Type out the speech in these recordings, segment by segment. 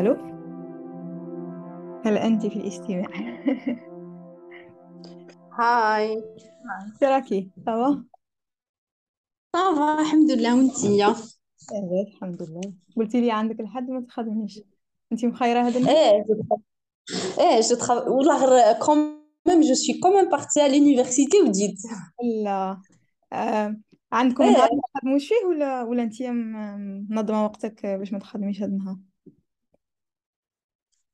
ألو هل أنت في الاستماع؟ هاي. تراكي سوا ça va الحمد لله. وانتيا إيه الحمد لله. قلتي لي عندك الحد ما تخدميش. أنت مخيرة هذا النهار إيه إيه je tra... والله غير quand même je suis quand même partie à l'université وجيت لا. آه. عندكم نهار إيه ما تخدموش فيه ولا ولا أنت م- منظمة وقتك باش ما تخدميش هذا النهار؟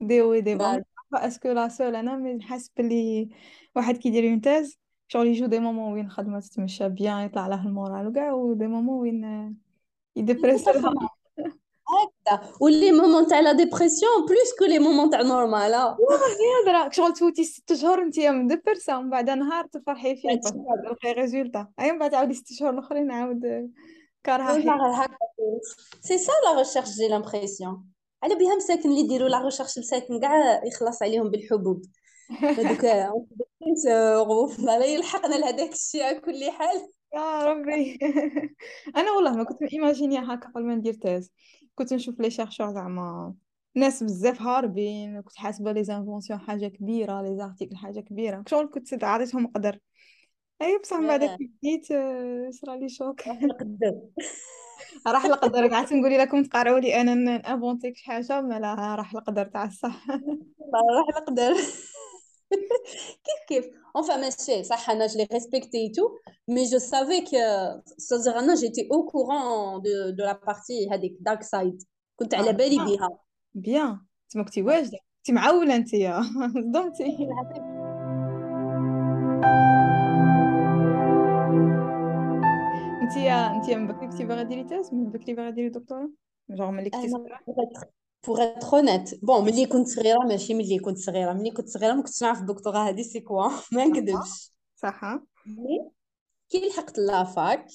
دي دي وي دي لا اسكو لا سول أنا مي نحس بلي واحد كيدير اون تيز شغل يجو دي مومون وين الخدمه تتمشى بيان يطلع له المورال وكاع ودي مومون وين يدبرس لها اكزاكتومون هكذا واللي مومون تاع لا ديبرسيون بلوس كو لي مومون تاع نورمال ها هي هضره شغل تفوتي ست شهور انتيا مدبرسه ومن بعد نهار تفرحي فيه باسكو تلقاي ريزولتا ايا من بعد تعاودي ست شهور الاخرين عاود والله هكا c'est ça la recherche j'ai l'impression على بها مساكن اللي يديروا la recherche مساكن كاع يخلص عليهم بالحبوب. هذوك لا يلحقنا لهذاك الشيء على كل حال. يا ربي. أنا والله ما كنت imaginer هكا قبل ما ندير thèse كنت نشوف les chercheurs زعما ناس بزاف هاربين كنت حاسبة les inventions حاجة كبيرة les articles حاجة كبيرة. شغل كنت عطيتهم قدر. اي بصح من بعد كي بديت آه، صرا le choc. راح نقدر راح القدر قعدت نقولي لكم تقارعوا لي أنا نافونتيك شي حاجة ما لا راح القدر تاع الصح. راح نقدر كيف كيف؟ Enfin ماشي صح أنا je les respectais et tout mais je savais que c'est-à-dire أنا j'étais au courant de de la partie هذيك dark side. كنت على آه بالي بها بيان تما كنتي واجدة. كنتي معولة أنتيا. صدمتي. انتيا انتيا من بكري كنتي باغا ديري thèse من بكري باغا ديري دكتوراه جونغ ملي كنتي صغيره être honnête. Bon ملي كنت صغيره ماشي ملي كنت صغيره ملي كنت صغيره ما كنتش نعرف الدكتوراه هذه c'est quoi ما نكذبش صح كي لحقت la fac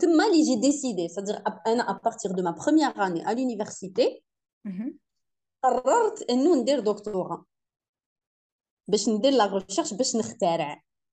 تما là j'ai décidé c'est-à-dire أنا de ma première année à l'université مهم. قررت إنه ندير دكتوراه باش ندير لا ريشيرش باش نخترع.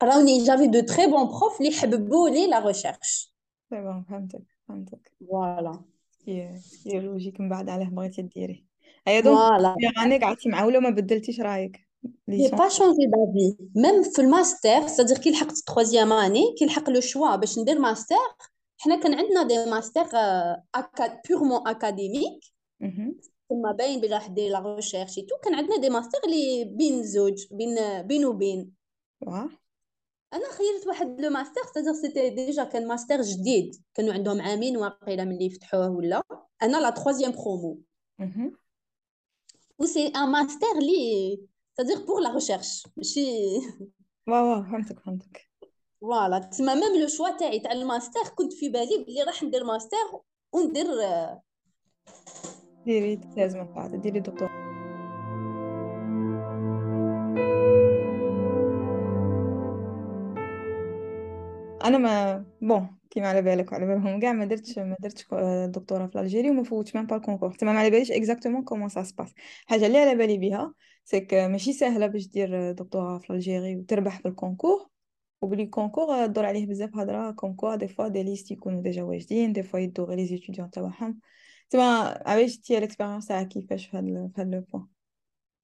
قراوني j'avais de très bons profs اللي حببوا لي la recherche c'est bon فهمتك فهمتك voilà ce qui est logique من بعد علاه بغيتي ديري ايا donc voilà يعني قعدتي معوله ما بدلتيش رأيك؟ لي J'ai chan- pas changé d'avis. Même في الماستر c'est-à-dire كي لحقت troisième année كي لحق le choix باش ندير ماستر حنا كان عندنا des masters aca- purement académiques. ثم باين بلا راح دير la recherche تو كان عندنا des masters اللي بين زوج بين بين وبين. واه أنا خيرت واحد le master c'est-à-dire c'était déjà كان ماستر جديد. كانوا عندهم عامين واقيلا ملي فتحوه ولا. أنا لا promo. مهم. و c'est un master لي c'est-à-dire pour la recherche. ماشي. واه فهمتك فهمتك. voilà تما même le choix تاعي تاع الماستر كنت في بالي بلي راح ندير ماستر وندير ديري بعد. ديري دكتور. أنا mais bon كيما على بالك وعلى بالهم. كاع ما درتش ما درتش دكتوراه في Algérie وما فوتش même pas ال concours تما ما على باليش exactement comment ça se passe الحاجة اللي على بالي بها c'est que ماشي سهلة باش دير دكتوراه في Algérie وتربح في ال concours وبلي ال concours دور عليه بزاف هضرة comme quoi des fois des listes يكونوا déjà واجدين des fois يدو غير les étudiants تاعهم. تما علاش تي ال expérience تاعك كيفاش في هاد le point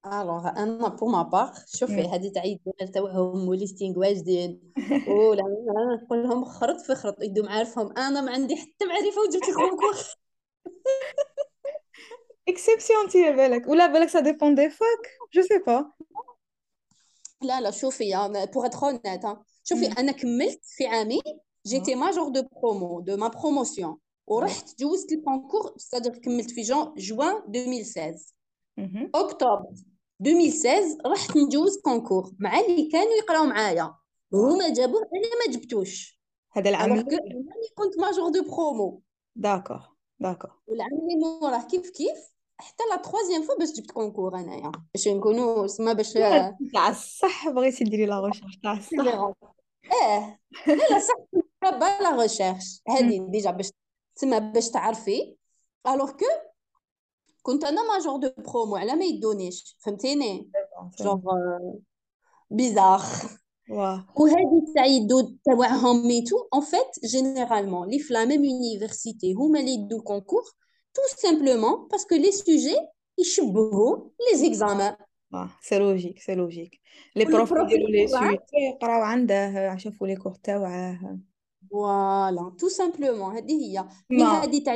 alors أنا pour ma part شوفي يدو غير تاعهم و listing واجدين ولا أنا نقول لهم خرط في خرط يدو معارفهم أنا ما عندي حتى معرفه وجبت ال concours exception انت بالك ولا بالك ça dépend des facs je sais pas لا لا شوفي pour être honnête شوفي. أنا كملت في عامي j'étais major de promo de ma promotion ورحت جوزت ال concours c'est-à-dire كملت في جون جوان 2016 مهم. اكتوبر 2016 رحت نجوز concours مع اللي كانوا يقراو معايا. هما جابوه أنا ما جبتوش. هذا العام أنا اللي كنت major de promo d'accord d'accord. والعام اللي موراه كيف كيف؟ حتى la troisième fois باش جبت concours انايا باش نكونوا سما باش تاع الصح بغيتي ديري la recherche تاع الصح. آه لا لا صح. la recherche. هذه déjà باش تسمى باش تعرفي. الوغ كو كنت انا ماجور دو برومو على ما يدونيش فهمتيني سي جونغ بون. بيزار واه وهذه تاع يدو تاعهم ميتو اون فيت جينيرالمون لي في لا ميم يونيفرسيتي هما اللي يدو الكونكور تو سامبلومون باسكو لي سوجي يشبهوا لي زيكزامان واه سي لوجيك سي لوجيك لي بروف والبروف يديروا لي يقرا سويت يقراو عنده شافوا لي كور تاوعه فوالا تو سامبلومون هذه هي مي ما هذه تاع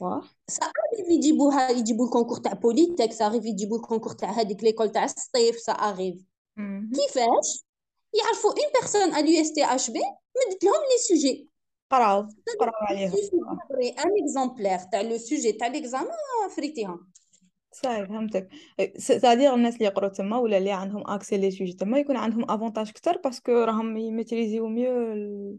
واه سا اريف يجيبوها يجيبوا الكونكور تاع بوليتك سا اريف يجيبوا الكونكور تاع هذيك ليكول تاع الصيف سا اريف مهم. كيفاش يعرفوا اون بيرسون ا لو اس تي اش بي مدت لهم لي سوجي قراو قراو عليهم سيفي واه. تقري ان اكزومبلير تاع لو سوجي تاع ليكزامان فريتيهم صحيح فهمتك سادير الناس اللي يقروا تما ولا اللي عندهم اكسي لي سوجي تما يكون عندهم افونتاج اكثر باسكو راهم يميتريزيو ميو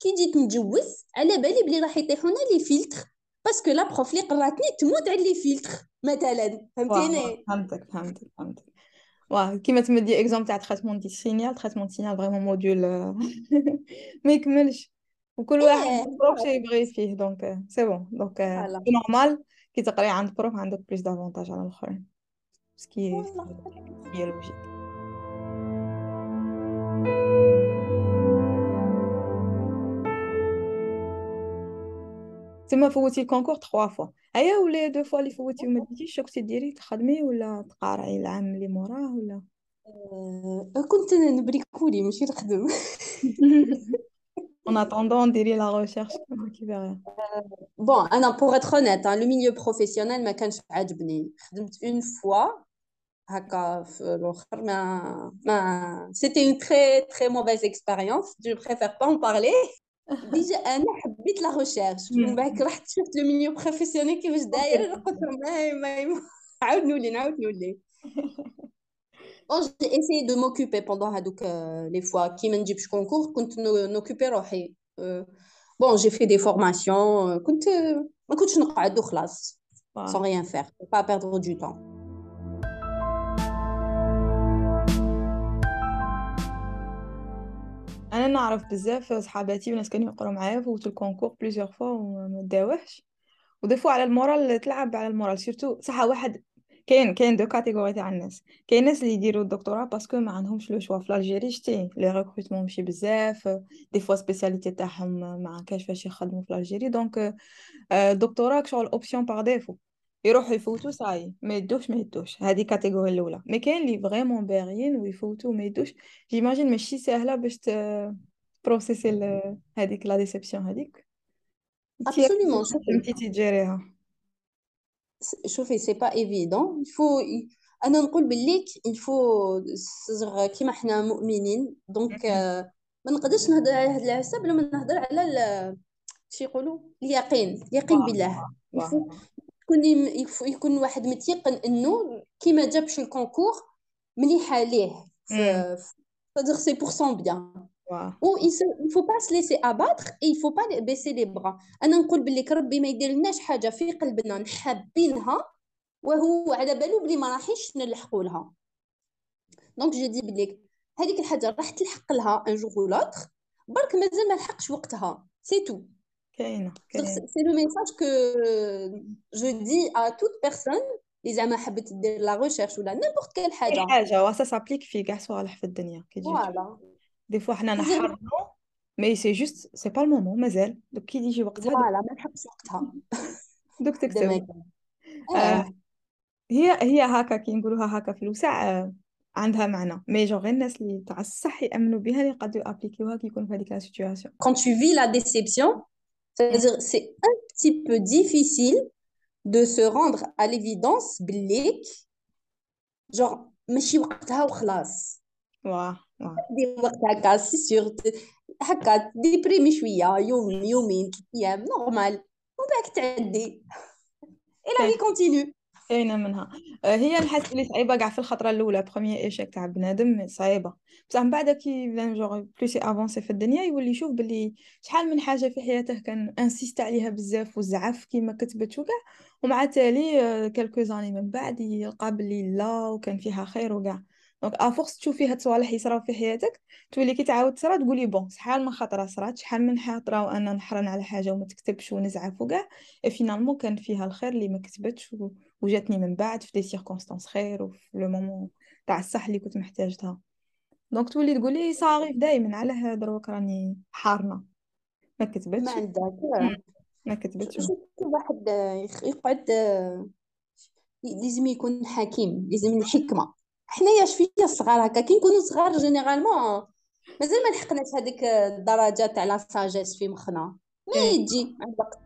كي جيت نجوز على بالي بلي راح يطيحونا les filtres parce que la prof اللي قراتني تموت على les filtres مثلا. فهمتيني؟ فهمتك فهمتك فهمتك. واه كيما تمدي exemple تاع traitement des signaux traitement signal vraiment module ما يكملش. وكل واحد prof شي يبغي فيه donc c'est bon donc normal كي تقري عند prof عندك plus d'avantages على الآخرين. ce que voilà تما فوتي الكونكور تخوا فوا هيا ولا دو فوا اللي فوتي وما ديتيش شو كنتي ديري تخدمي ولا تقارعي العام اللي موراه ولا أه كنت نبريكولي ماشي نخدم en attendant ديري لا ريشيرش كي باغي بون انا بوغ اتر اونيت لو ميليو بروفيسيونيل ما كانش عاجبني خدمت اون فوا هكا في الاخر ما ما سيتي اون تري تري موفيز اكسبيريونس جو بريفير با ان بارلي ديجا انا حبيت لا ريشيرش من بعد رحت شفت لو ميليو بروفيسيونيل كيفاش داير قلت ما ما عاود نولي نعاود نولي Bon, j'ai essayé de m'occuper pendant هذوك les fois كي ما نجيبش كونكور كنت نوكوبي روحي Euh, bon j'ai fait des formations euh, كنت ما كنتش نقعد وخلاص sans واه. rien faire faut pas perdre du temps أنا نعرف بزاف صحاباتي وناس كانوا يقراو معايا فوتوا ال concours plusieurs fois وما داوهش و des fois على ال moral تلعب على ال moral. surtout صح واحد كاين كاين deux catégories تاع الناس. كاين ناس اللي يديروا الدكتوراه parce que ما عندهمش le choix في الجيري شتي les recrutements ماشي بزاف. des fois spécialité تاعهم ما كاش فاش يخدموا في الجيري donc الدكتوراه شغل option par défaut يروحوا يفوتوا صاي ما يدوش ما يدوش. هذه catégorie الأولى. mais كاين اللي vraiment باغيين ويفوتوا ما يدوش. j'imagine ماشي ساهله باش processus هذيك la déception هذيك. absolument. شوفي. فهمتي تجيريها. شوفي c'est pas évident il faut أنا نقول بالليك الفو كيما حنا مؤمنين. donc ما نقدرش نهضر على هذا الحساب بلا ما نهضر على شي يقولوا؟ اليقين. اليقين بالله. il faut يكون يكون واحد متيقن إنه كي ما جابش ال concours مليح عليه مم. في C'est-à-dire c'est pour son bien. Ou il ne faut pas se laisser abattre et il ne faut pas baisser les bras. أنا نقول باللي ربي ما يدير لناش حاجة في قلبنا حابينها وهو على بالو بلي ما راحيش نلحقوا لها donc je dis بليك هذيك الحاجة راح تلحق لها un jour ou l'autre برك مازال ما لحقش وقتها c'est tout كاينه كاينه سي لو ميساج كو جو دي ا توت بيرسون اللي زعما حبت دير لا ريشيرش ولا نيمبورت كال اي حاجة حاجه واسا سابليك في كاع صوالح في الدنيا كي تجي فوالا دي فوا حنا C'est-à-dire, نحرمو مي سي جوست سي با المومون مازال دوك كي يجي وقتها دوك, فوالا ما لحقش وقتها دوك دما تكتب كان آه اه هي هي هكا كي نقولوها هكا في الوسع آه عندها معنى مي جو غير الناس اللي تاع الصح يامنوا بها اللي يقدروا ابليكيوها كي يكونوا في هذيك لا سيتوياسيون quand tu vis la déception, c'est-à-dire c'est un petit peu difficile de se rendre à l'évidence بليك genre ماشي وقتها وخلاص واه واه دي وقت هكا سي سيغ هكا ديبريمي شويه يوم يومين ثلاث ايام نورمال ومن بعد تعدي et la vie continue كاينة منها. آه، هي نحس بلي صعيبة كاع في الخطرة الأولى بروميير ايشيك تاع بنادم صعيبة. بصح من بعد كي بدا جوغ بلوس افونسي في الدنيا يولي يشوف بلي شحال من حاجة في حياته كان insiste عليها بزاف وزعف كيما كتبت وكاع ومع تالي quelques années من بعد يلقى بلي لا وكان فيها خير وكاع donc à force تشوفي هاد الصوالح يصراو في حياتك تولي كي تعاود تصرا تقولي bon شحال من خطرة صرات شحال من خطره وأنا نحرن على حاجة وما تكتبش ونزعف وكاع finalement كان فيها الخير اللي ما كتبتش و... وجاتني من بعد في des circonstances خير وفي le moment تاع الصح اللي كنت محتاجتها. donc تولي تقولي صاغيف دايما على هاد دروك راني حارنة. ما كتبتش. ما عندك. ما كتبتش. واحد يقعد لازم يكون حكيم لازم الحكمة حنايا شوية الصغار هكا كي نكونوا صغار généralement مازال ما لحقناش هذيك الدرجة تاع la sagesse في مخنا. mais إيه. تجي مع الوقت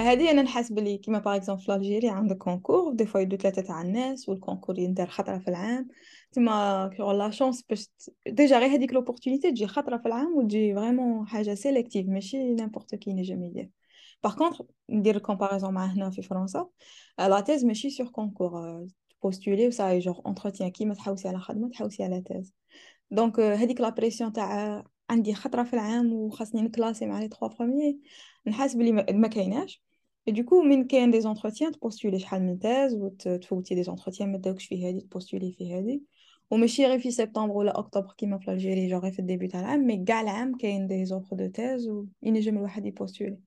هذه أنا نحس بلي كيما par exemple في الجيري عندك concours des fois يدو ثلاثة تاع الناس وال concours يندار خطرة في العام. تما لا شونس باش ديجا غير هذيك لوبورتونيتي تجي خطرة في العام وتجي فريمون حاجة سيليكتيف ماشي نيمبورت كي نجم يدير. باغ كونطخ ندير الكومباريزون مع هنا في فرنسا لا تيز ماشي سور كونكور بوستولي وصاي جوغ انتروتيان كيما تحوسي على خدمه تحوسي على تيز دونك هذيك لا بريسيون تاع عندي خطره في العام وخاصني نكلاسي مع لي 3 بروميي نحس بلي ما ما كايناش Et du coup, من كاين دي زونتروتيان تبوستولي شحال من تاز وتفوتي دي زونتروتيان ما داوكش في هادي تبوستولي في هادي وماشي غير في سبتمبر ولا اكتوبر كيما في الجيري جو غير في الديبي تاع العام مي كاع العام كاين دي زوفر دو تاز وينجم الواحد يبوستولي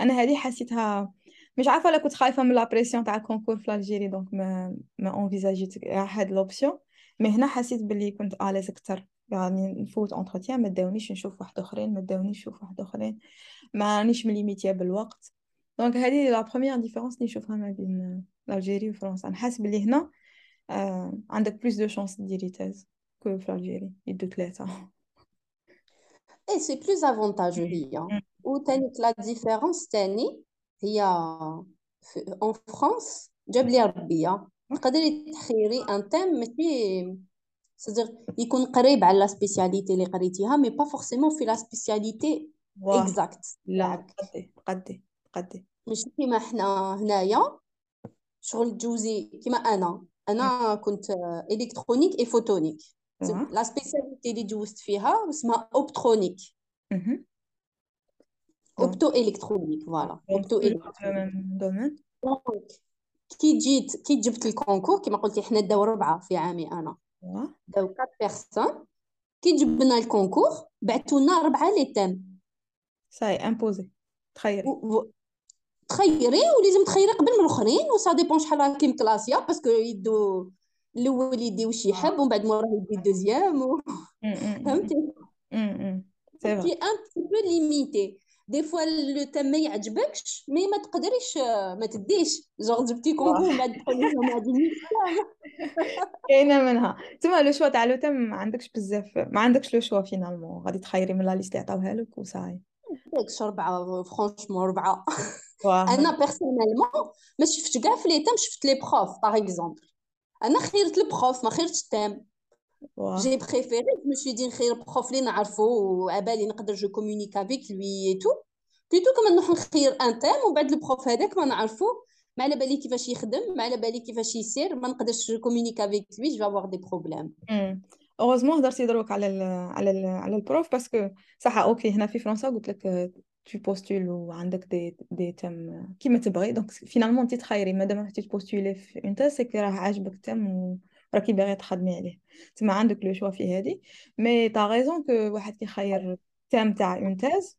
أنا هذه حسيتها مش عارفة لا كنت خايفة من لا بريسيون تاع الكونكور في الجيري دونك ما ما انفيزاجيت هاد لوبسيون مي هنا حسيت بلي كنت اليز أكثر. يعني نفوت انتروتيان ما داونيش نشوف واحد آخرين ما داونيش نشوف واحد آخرين. ما رانيش مليميتية بالوقت. donc هذه la première différence اللي نشوفها ما بين الجيري وفرنسا نحس بلي هنا آه عندك plus de chances ديري ta thèse que في الجيري يدو ثلاثة. اي سي بلوز افونتاجو هي وتاني لا ديفيرونس تاني هي اون فرانس جاب لي ربية تقدري تخيري ان تيم ماشي سيدير يكون قريب على لا سبيسياليتي اللي قريتيها مي با فورسيمون في لا سبيسياليتي واه اكزاكت لا تاعك قدي قدي قدي ماشي كيما حنا هنايا شغل تجوزي كيما انا انا كنت الكترونيك اي فوتونيك واه لا سبيسياليتي اللي جوزت فيها اسمها optronique. opto électronique voilà. opto électronique. كي جيت كي جبت ال concours كيما قلتي حنا داو ربعة في عامي أنا. داو 4 personnes. كي جبنا ال concours بعثوا لنا ربعة les thèmes ça y est imposés تخيري تخيري ولازم تخيري قبل من الأخرين و ça dépend شحال راكي مكلاسيا parce que يدو الأول يديو شي يحب ومن بعد موراه يدي ال deuxième و... فهمتي؟ c'est vrai un peu limité des fois le thème ما يعجبكش mais ما تقدريش ما تديش جوغ جبتي concours واه ومن بعد تقولي لهم هادي مية كاينة منها. تما le choix تاع le thème ما عندكش بزاف ما عندكش le choix finalement غادي تخيري من la liste اللي عطاوها لك وصاي. داكش ربعة franchement ربعة واه أنا personnellement ما شفتش كاع في les thèmes شفت les profs par exemple أنا خيرت ال prof ما خيرتش ال thème. j'ai préféré je me suis dit نخير prof اللي نعرفو وعبالي نقدر je communique avec lui et tout plutôt que ما نروح نخير un thème ومن بعد ال prof هذاك ما نعرفو. ما على بالي كيفاش يخدم ما على بالي كيفاش يسير ما نقدرش communique avec lui je vais avoir des problèmes heureusement هضرتي دروك على ال على ال على ال prof parce que صح okay هنا في فرنسا قلت لك tu postules وعندك دي دي تم كيما تبغي. donc finalement انت تخيري مادام رحتي ت postuler في une thèse c'est راه عاجبك thème وراكي باغي تخدمي عليه. تما عندك le choix في هذه mais t'as raison que واحد كيخير thème تاع une thèse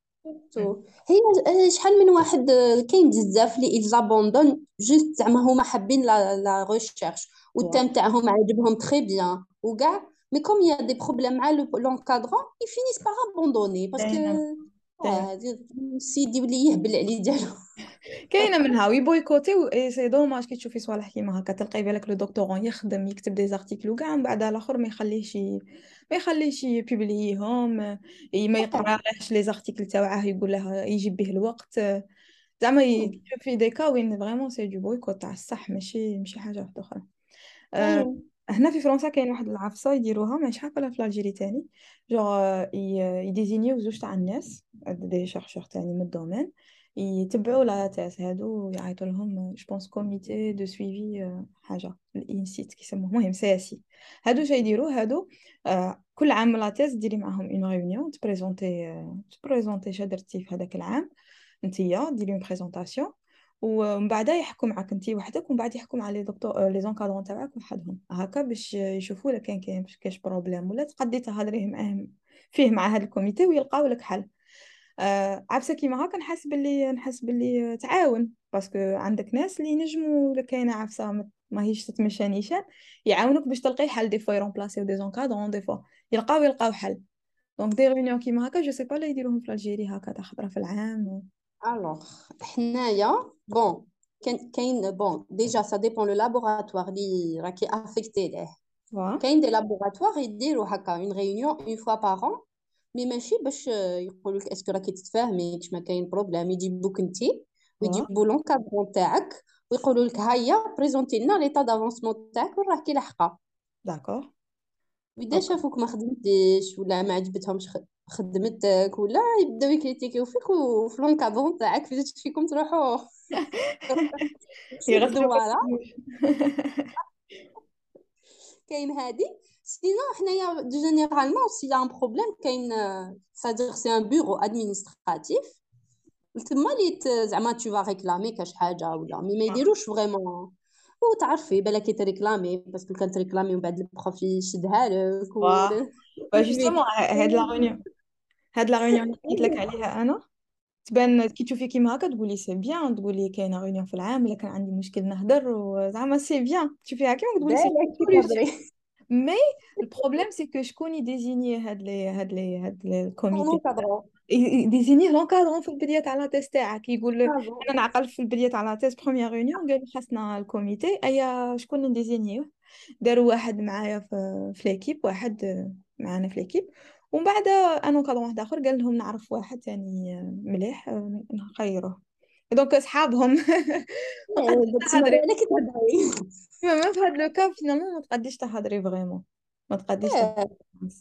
كومونيكاسيون هي شحال من واحد كاين بزاف اللي يزابوندون جوست زعما هما حابين لا لا ريشيرش والتام تاعهم عاجبهم تري بيان وكاع مي كوم يا دي بروبليم مع لونكادرون يفينيس باغ ابوندوني باسكو سيدي ولي يهبل عليه ديالو. كاينة منها وي boycotter و c'est dommage كي تشوفي صوالح كيما هكا. تلقاي بالك le doctorant يخدم يكتب des articles وكاع من بعد الآخر ما يخليهش ما يخليش ي publier هم ما يقراش les articles تاعه يقول له يجيب به الوقت. زعما في des cas وين vraiment c'est du boycott تاع الصح ماشي ماشي حاجة واحدة أخرى. أه هنا في فرنسا كاين واحد العفسة يديروها ماشي عارفه في l'Algérie تاني. جوغ ي désigner و زوج تاع الناس des chercheurs تاني من ال domaine يتبعوا la thèse هادو يعيطوا لهم je pense comité de suivi حاجة الانسيت كيسموه. المهم سياسي هادو شي يديروا هادو آه كل عام la thèse ديري معاهم une réunion ت présenter ت présenter شا درتي في هذاك العام نتيا ديري une présentation ومن بعد يحكوا معك انت وحدك ومن بعد يحكوا مع les docteurs les encadrants تاعك وحدهم هكا باش يشوفوا لك كان كاين كاش problème ولا تقدي تهضريه معاهم فيه مع هذا ال comité ويلقاو لك حل. آه عفسة كيما هكا نحس باللي نحس باللي تعاون parce que عندك ناس اللي ينجموا ولا كاينة عفسة ماهيش تتمشى نيشان يعاونوك باش تلقاي حل des fois ي remplacer و des encadrants des fois يلقاو يلقاو حل. donc des réunions كيما هكا je sais pas là يديروهم في l'Algérie هكا تاع خطره في العام alors حنايا بون كاين كاين بون ديجا سا ديبون لو لابوراتوار اللي راكي افيكتي ليه كاين دي لابوراتوار يديروا هكا اون ريونيون اون فوا بار ان مي ماشي باش يقولوا لك اسكو راكي تتفاهمي كش ما كاين بروبليم يجيبوك انتي ويجيبوا لونكادرون تاعك ويقولوا لك هيا بريزونتي لنا ليطا دافونسمون تاعك وين راكي لاحقه داكور واذا شافوك ما خدمتيش ولا ما عجبتهمش خدمتك ولا يبداو يكريتيكيو فيك وفي لونكادرون تاعك فاش فيكم تروحوا يغسلوا كاين هادي سينو حنايا جينيرالمون سي ان بروبليم كاين سادير سي ان بيرو ادمينستراتيف تما لي زعما تو فا ريكلامي كاش حاجه ولا مي ما يديروش فريمون وتعرفي بالك ت réclamer parce que كان ت réclamer ومن بعد ال prof يشدها لك و justement هاد la réunion. هاد la réunion اللي قلت لك عليها أنا. تبان كي تشوفي كيما هكا تقولي c'est bien تقولي كاينة réunion في العام إلا كان عندي مشكل نهدر وزعما c'est bien تشوفي هكا تقولي c'est mais ال problème c'est que شكون ي désigner هاد les هاد les هاد ال comité ي désigner l'encadrant في البدايه تاع la thèse تاعك يقول أنا نعقل في البدايه تاع la thèse première réunion قال خاصنا ال comité ايا شكون ن désigner وه داروا واحد معايا في, في l'équipe واحد معانا في l'équipe ومن بعد encadrant واحد اخر قال لهم نعرف واحد ثاني مليح نخيروه donc اصحابهم تهضري ما في هاد le cas finalement ما تقديش تهضري vraiment ما تقديش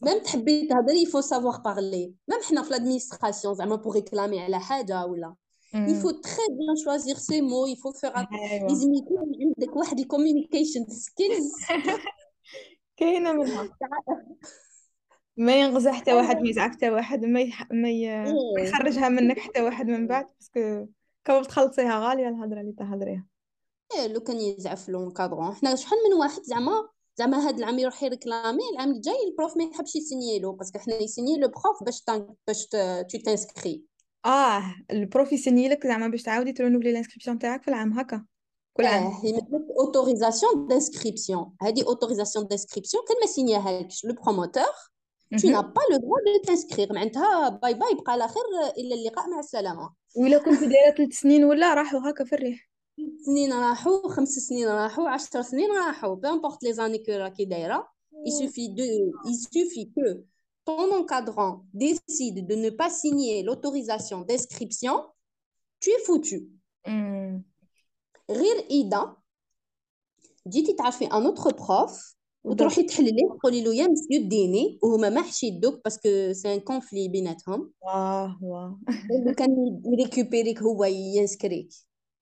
même تحبي تهضري il faut savoir parler même حنا في l'administration زعما pour réclamer على حاجة ولا. Très bien choisir ses mots il faut faire لازم يكون عندك واحد ال communication skills كاينة منها. ما ينغزى حتى واحد ما يزعق حتى واحد ما. ما. ما يخرجها منك حتى واحد من بعد parce que كون تخلصيها غالية الهضرة اللي تهضريها. إيه لو كان يزعف l'encadrant حنا شحال من واحد زعما زعما هاد العام يروح ي réclamer العام الجاي ال prof ما يحبش ي signer له parce que حنا ي signer le prof باش. باش tu t'inscris آه ال prof ي signer لك زعما باش تعاودي ت renouveler l'inscription تاعك في العام هكا كل عام. آه يمدلك autorisation d'inscription هادي autorisation d'inscription كان ما سينياهالكش le promoteur tu n'as pas le droit de t'inscrire. معناتها bye bye بقى على خير إلى اللقاء مع السلامة. ولا كنت دايرة ثلاث سنين ولا راحوا هكا في الريح. سنين راحوا خمس سنين راحوا عشر سنين راحوا peu importe les années que راكي دايره il suffit de il suffit que ton encadrant décide de ne pas signer l'autorisation d'inscription tu es foutu مم. غير اذا جيتي تعرفي ان اوتر بروف وتروحي تحلليه تقولي له يا مسيو ديني وهما ما حش يدوك باسكو سي ان كونفلي بيناتهم واه واه لو كان يريكوبيريك هو ينسكريك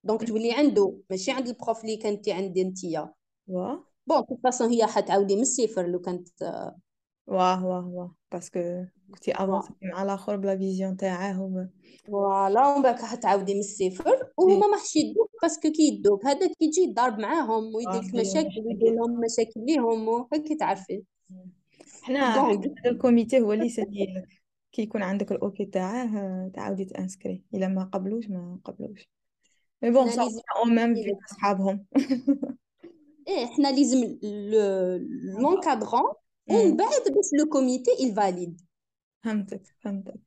دونك تولي عنده ماشي عند ال prof اللي كنتي عندي انتيا. واه bon de toute façon هي حتعاودي من الصفر لو كانت واه واه واه parce que كنتي avancée مع الآخر بلا vision تاعه voilà ومن بعد حتعاودي من الصفر. وهما ما حش يدوك parce que كي يدوك. هذاك يجي يضارب معاهم ويدير لك آه، مشاكل ويدير لهم مشاكل ليهم وهكي تعرفي. حنا هذا الكوميتي هو اللي يسالي كي يكون عندك الأوكي تاعه تعاودي تانسكري. إلا ما قبلوش ما قبلوش. مي بون حنا صافي لازم او ميم في اصحابهم ايه حنا لازم لونكادرون ومن مم. بعد باش لو كوميتي il valide فهمتك فهمتك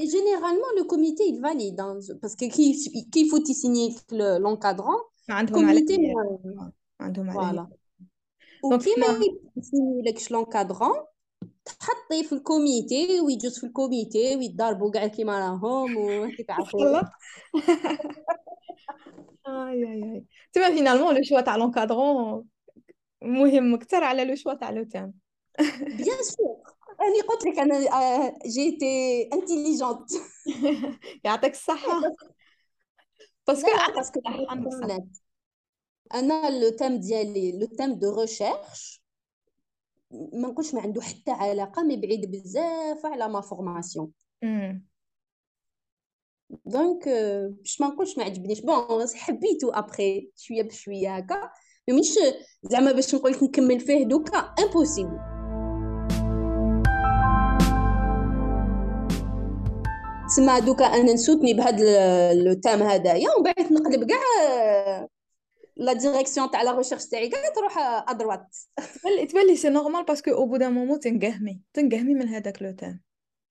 Et généralement, le comité, il valide. hein, parce que qui, qui faut-il signer le- l'encadrant ما عندهم على Comité, هي moi, ما عندهم على هي voilà. دونك وكي ما حنا يسيني لكش l'encadrant تحطي في الكوميتي ويجوز في الكوميتي ويتضاربوا كاع كيما راهم وهكي تعرفي تخلط اي اي اي تما فينالمون لو شوا تاع لونكادرون مهم اكثر على لو شوا تاع لو تام بيان سور راني قلت لك انا جيتي انتيليجونت يعطيك الصحة لا باسكو لا عندك باسكو الصح عندك الصح انا لو تام ديالي لو تام دو ريشيرش ما نقولش ما عنده حتى علاقه مي بعيد بزاف على ما فورماسيون أمم. دونك آه، باش ما نقولش ما عجبنيش bon حبيتو après شوية بشويه هكا مش زعما باش نقول لك نكمل فيه دوكا impossible تسمى دوكا أنا ن soutenir بهاد le thème هدايا ومن بعد نقلب كاع la direction تاع la recherche تاعي كاع تروح à droite تبان تبان بلي c'est normal parce que au bout d'un moment تنقهمي تنقهمي من هذاك le thème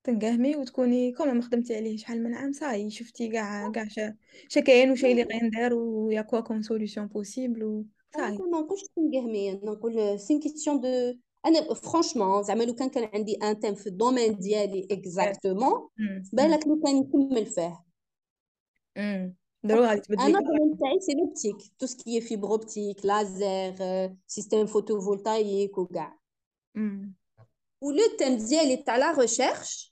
تنقهمي وتكوني كوميم خدمتي عليه شحال من عام صاي شفتي كاع كاع شا شا كاين وشا اللي غيندار ويا كوا كوم سوليوشن بوسيبل انا وصاي ما نقولش تنقهمي نقول سي كيستيون دو انا فرانشمون زعما لو كان كان عندي ان تيم في الدومين ديالي اكزاكتومون أمم، أمم، بالك لو كان نكمل فيه أمم. ضروري غادي تبدلي انا كاع الدومين تاعي سي لوبتيك تو سكي فيبر اوبتيك لازر سيستيم فوتوفولتايك وكاع أمم. ولو تيم ديالي تاع لا ريشيرش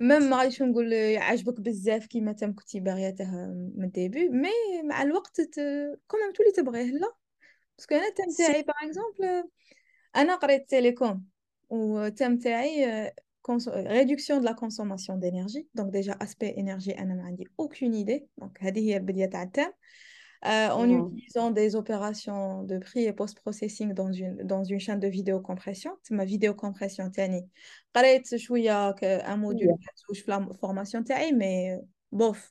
même ما غاديش نقول يعجبك بزاف كيما thème كنتي باغياته من ال début mais مع الوقت quand même تولي تبغيه لا. parce que أنا ال thème تاعي par exemple أنا قريت télécom و ال thème تاعي réduction de la consommation d'énergie. Donc déjà aspect énergie أنا ما عندي aucune idée. Donc هذه هي البداية تاع ال thème Euh, en mmh. utilisant des opérations de pré et post-processing dans une, dans une chaîne de vidéocompression. C'est ma vidéocompression, تاني. Je suis un module de la formation, mais euh, bof,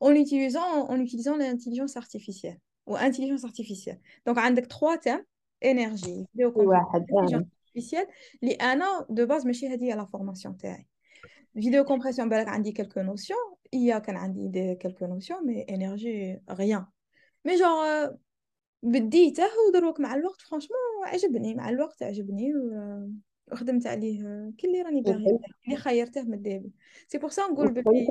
en utilisant, en utilisant l'intelligence artificielle ou intelligence artificielle. Donc, on a trois thèmes énergie, vidéocompression, intelligence artificielle. Les de base, je suis à la formation. Vidéocompression, ben, on a quelques notions. IA كان عندي des quelques notions mais énergie rien. Mais genre euh, بديته ودروك مع الوقت فرانشمون عجبني. مع الوقت عجبني وخدمت عليه آه، كل اللي راني باغيه اللي خيرته من ال début c'est pour ça نقول بلي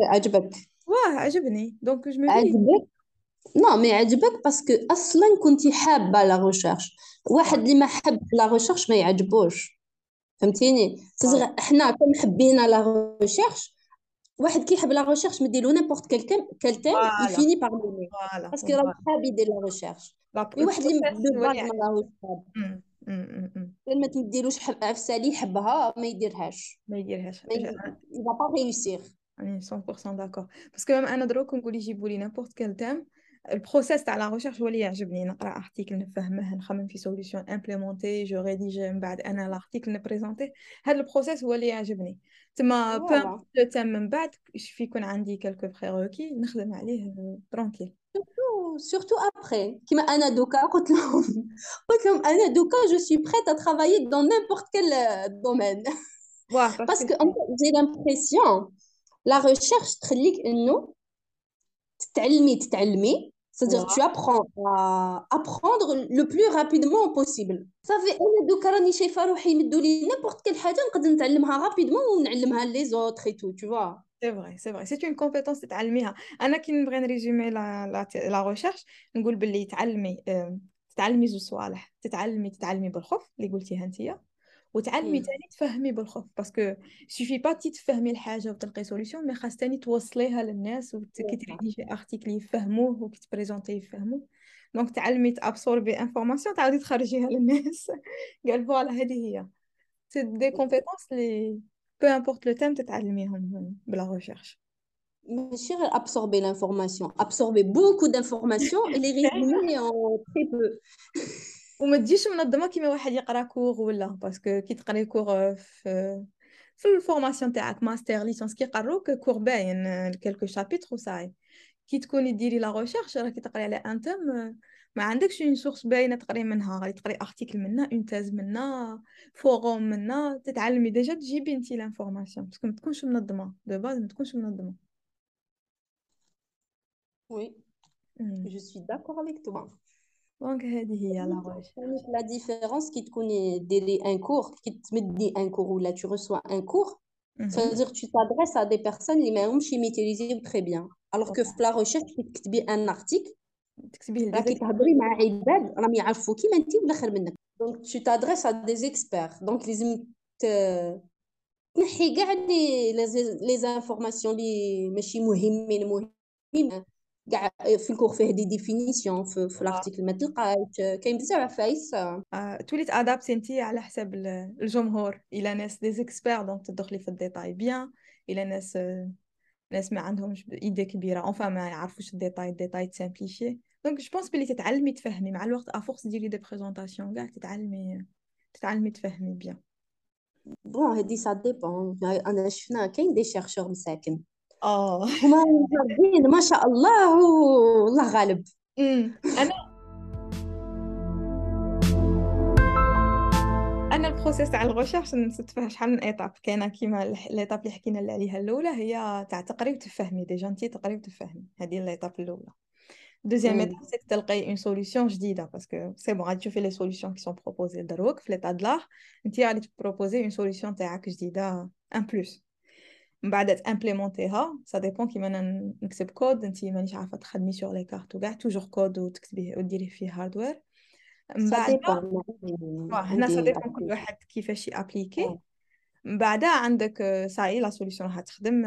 عجبك. واه عجبني. donc je me dis عجبك؟ non mais عجبك parce que أصلا كنتي حابة la recherche واحد اللي ما حب la recherche ما يعجبوش. فهمتيني؟ صغر حنا كون حبينا la recherche واحد كيحب la recherche مديرو n'importe quel thème quel thème voilà. ي finit par voilà parce que راه حاب يدير la recherche. مي واحد اللي البروسيس دو هو باز اللي ما راهوش حاب ما تمديلوش حب عفسه اللي يحبها ما يديرهاش. ما يديرهاش. يبا با ريوسير راني 100% داكور باسكو أنا دروك نقول يجيبوا لي نيمبورت كال تيم البروسيس تاع لا ريشيرش هو اللي يعجبني نقرا ارتيكل نفهمه نخمم في سوليوشن امبليمونتي جو ريديج من بعد انا لارتيكل نبريزونتي هذا البروسيس هو اللي يعجبني تما بو لو تام من بعد في يكون عندي كلكو بريروكي نخدم عليه ترونكيل surtout après كيما انا دوكا قلت لهم قلت لهم انا دوكا جو سوي بريت ا ترافايي دون نيمبورت كيل دومين باسكو جي لامبرسيون لا ريشيرش تخليك انه تتعلمي تتعلمي C'est-à-dire, wow. tu apprends à apprendre le plus rapidement possible. Ça fait n'importe quelle chose que rapidement ou les autres et tout, tu vois. C'est vrai, c'est vrai. C'est une compétence que tu apprends. Anna, qui nous résumer la, la, la recherche, nous dit que tu apprends, tu apprends, tu apprends, tu apprends, tu apprends, بالخوف اللي قلتيها انتيا وتعلمي تاني تفهمي بالخوف باسكو سوفي با تي تفهمي الحاجه وتلقي سوليسيون مي خاص تاني توصليها للناس وكي تريديجي ارتيكل يفهموه وكي تبريزونتي يفهموه دونك تعلمي تابسوربي انفورماسيون تعاودي تخرجيها للناس قال فوالا هذه هي سي دي كومبيتونس لي بو امبورت لو تيم تتعلميهم بلا ريشيرش ماشي غير absorber l'information absorber beaucoup d'informations et les résumer en très peu وما تجيش منظمة كيما واحد يقرا cours ولا parce que كي تقري cours في في ال formation تاعك master licence كيقروك cours باين quelques chapitres و ça y est. كي تكوني ديري la recherche راكي تقري على un thème ما عندكش une source باينة تقري منها غادي تقري article منها une thèse منها فوروم منها تتعلمي ديجا تجيبي انتي لانفورماسيون باسكو ما تكونش منظمة دو باز ما تكونش منظمة. وي جو سوي داكور افيك توا دونك هذه هي لا ريشيرش لا ديفيرونس كي تكوني ديري ان كور كي تمدي ان كور ولا tu reçois un cours ça veut dire tu t'adresses à des personnes اللي ما همش يميتيليزيو تري بيان الوغ كو في لا ريشيرش كي تكتبي ان ارتيكل تكتبيه راكي تهضري مع عباد راهم يعرفوا كيما انت ولا خير منك دونك tu t'adresses à des experts دونك لازم تنحي كاع لي لي زانفورماسيون اللي ماشي مهمين مهمين كاع في الكور فيه دي ديفينيسيون في, في الارتيكل ما تلقاش كاين بزاف عفايس آه، تولي تادابتي انت على حساب الجمهور الى ناس دي زيكسبير دونك تدخلي في الديتاي بيان الى ناس ناس ما عندهمش ايدي كبيره اونفا ما يعرفوش الديتاي الديتاي تسامبليفي دونك جو بونس بلي تتعلمي تفهمي مع الوقت افورس ديري دي بريزونطاسيون كاع تتعلمي تتعلمي تفهمي بيان بون هادي سا ديبون انا شفنا كاين دي شيرشور مساكن آه. هما جايبين ما شاء الله والله غالب. أنا أنا ال process تاع ال recherche نسيت فيها شحال من étapes كاينة كيما l'étape اللي حكينا عليها الأولى هي تاع تقري وتفهمي déjà انت تقري وتفهمي هذه l'étape الأولى. deuxième étape c'est que تلقاي une solution جديدة parce que c'est bon غادي تشوفي les solutions qui sont proposées دروك في l'état de l'art انت غادي ت proposer une solution تاعك جديدة en plus من بعد تامبليمونتيها ça dépend كيما أنا نكتب كود انت مانيش عارفة تخدمي sur les cartes وكاع toujours code وتكتبيه وديري فيه hardware من بعد هنا ça dépend كل واحد كيفاش ي appliquer من بعد عندك ça y est la solution راح تخدم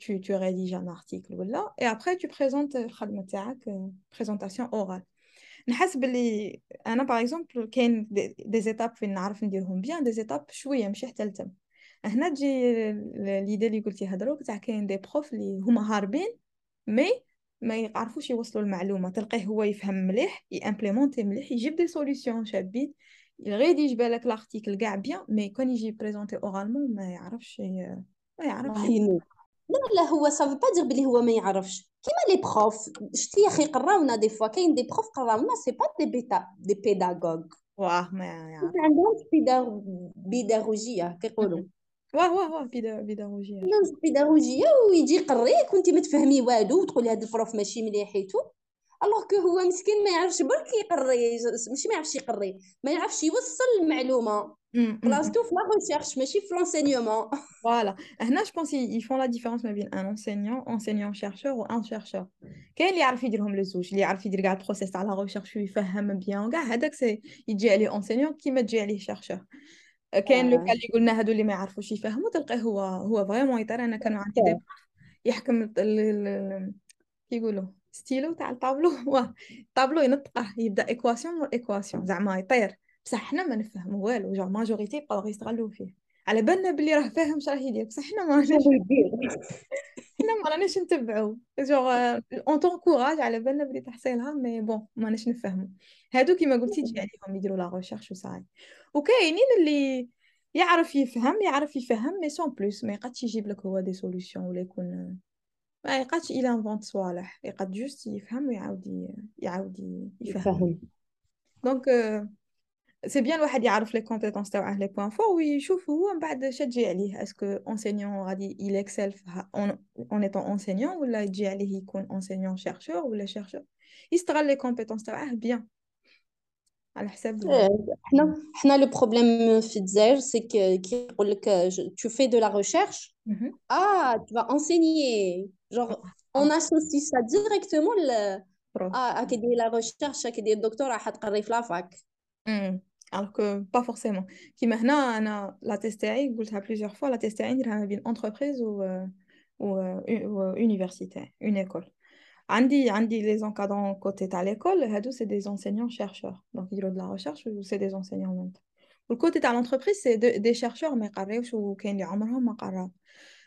tu tu rédiges un article ولا et après tu présentes الخدمة تاعك présentation orale نحس بلي أنا par exemple كاين des étapes فين نعرف نديرهم bien des étapes شوية ماشي حتى لتم. هنا تجي l'idée اللي قلتي هضروك تاع كاين des profs اللي هما هاربين mais ما يعرفوش يوصلوا المعلومة. تلقيه هو يفهم مليح ي implémenter مليح يجيب des solutions شابين غير يجي بالك l'article كاع bien mais كون يجي présenter oralement ما يعرفش ما يعرفش لا لا هو ça veut pas dire بلي هو ما يعرفش. كيما les profs شتي يا أخي قراونا des fois كاين des profs قراونا c'est pas des بيتا des pédagogues واه ما يعرف. عندهم بيداغوجيه كيقولوا. واه واه واه بيداغوجيه عندهم بيداغوجيه ويجي يقريك وانت ما تفهمي والو وتقولي هذا البروف ماشي مليح حيتو الوغ كو هو مسكين ما يعرفش برك يقري ماشي ما يعرفش يقري ما يعرفش يوصل المعلومه بلاصتو في لا ريشيرش ماشي في لونسينيومون فوالا هنا جو بونس يفون لا ديفيرونس ما بين ان انسينيون انسينيون شيرشور و ان شيرشور كاين اللي يعرف يديرهم لزوج اللي يعرف يدير كاع البروسيس تاع لا ريشيرش ويفهم بيان كاع هذاك سي يجي عليه انسينيون كيما تجي عليه شيرشور كاين لو اللي قلنا هادو اللي ما يعرفوش يفهموا تلقاه هو هو vraiment يطير أنا كانوا عندي دي يحكم كيقولوا ستيلو تاع الطابلو. واه الطابلو ينطقه يبدأ équation مور équation زعما يطير. بصح حنا ما نفهمو والو جو majorité يبقاو يستغلوا فيه. على بالنا بلي راه فاهم اش راه يدير بصح حنا ما حنا ما راناش نتبعو. جوغ on t'encourage على بالنا بلي تحصيلها mais bon ما راناش نفهمو. هادو كيما قلتي تجي عليهم يديروا la recherche و ça y est. وكاينين اللي يعرف يفهم يعرف يفهم mais sans plus ما يقدش يجيب لك هو des solutions ولا يكون ما يقدش إلى invente صوالح. يقد juste يفهم ويعاود يعاود يفهم. دونك سي بيان الواحد يعرف لي كومبيتونس تاعه لي بوين فور ويشوف هو من بعد اش تجي عليه اسكو اونسينيون غادي يل اكسل اون ايتون اونسينيون ولا يجي عليه يكون اونسينيون شيرشور ولا شيرشور يستغل لي كومبيتونس تاعه بيان على حساب حنا حنا لو بروبليم في الجزائر سي كي يقول لك تو في دو لا ريشيرش اه tu vas enseigner genre on associe ça directement ل اه كي دير لا ريشيرش كي دير الدكتور راح تقري في لافاك alors que pas forcément كيما هنا انا لا تيست تاعي قلتها بليزيور فوا لا تيست تاعي نديرها ما بين انتربريز و و université une école عندي عندي لي زونكادرون كوتي تاع ليكول هادو سي دي انسينيون شيرشور دونك يديروا دو لا ريشيرش و سي دي انسينيون ميم والكوتي تاع لونتربريز سي دي شيرشور ما يقراوش وكاين اللي عمرهم ما قراو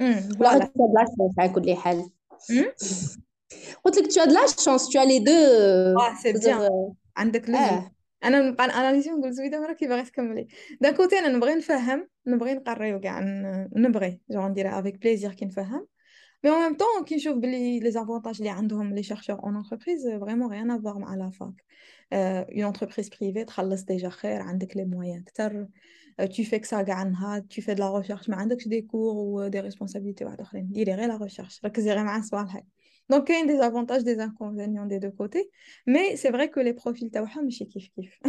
ولا tu as de la chance على كل حال قلت لك tu as de la chance tu as les deux آه c'est bien عندك آه أنا نبقى analyser ونقول زويدة مرة كي باغي تكملي. d'un côté أنا نبغي نفهم نبغي نقري كاع نبغي جو نديرها avec plaisir كي نفهم mais en même temps كي نشوف بلي les avantages اللي عندهم les chercheurs en entreprise vraiment rien à voir مع la fac en entreprise privée تخلص déjà خير عندك les moyens كتر tu fais que ça كاع النهار tu fais de la recherche ما عندكش دي كور و دي ريسبونسابيلتي واحد اخرين ديري غير لا ريشيرش ركزي غير مع الصوالح دونك كاين دي زافونتاج دي انكونفينيون دي دو كوتي مي سي فري كو لي بروفيل تاعهم ماشي كيف كيف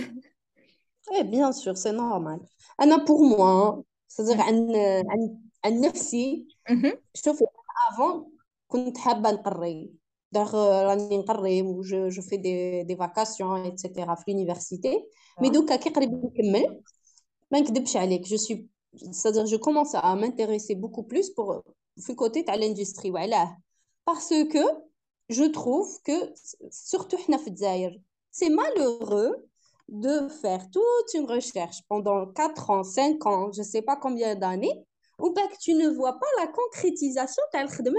ايه بيان سور سي نورمال انا بور موا صدق عن عن عن نفسي شوفي افون كنت حابه نقري داغ راني نقري و جو في دي دي فاكاسيون ايتترا في لونيفرسيتي مي je suis c'est-à-dire commence à m'intéresser beaucoup plus pour le côté de l'industrie parce que je trouve que surtout c'est malheureux de faire toute une recherche pendant 4 ans, 5 ans, je ne sais pas combien d'années, ou que tu ne vois pas la concrétisation de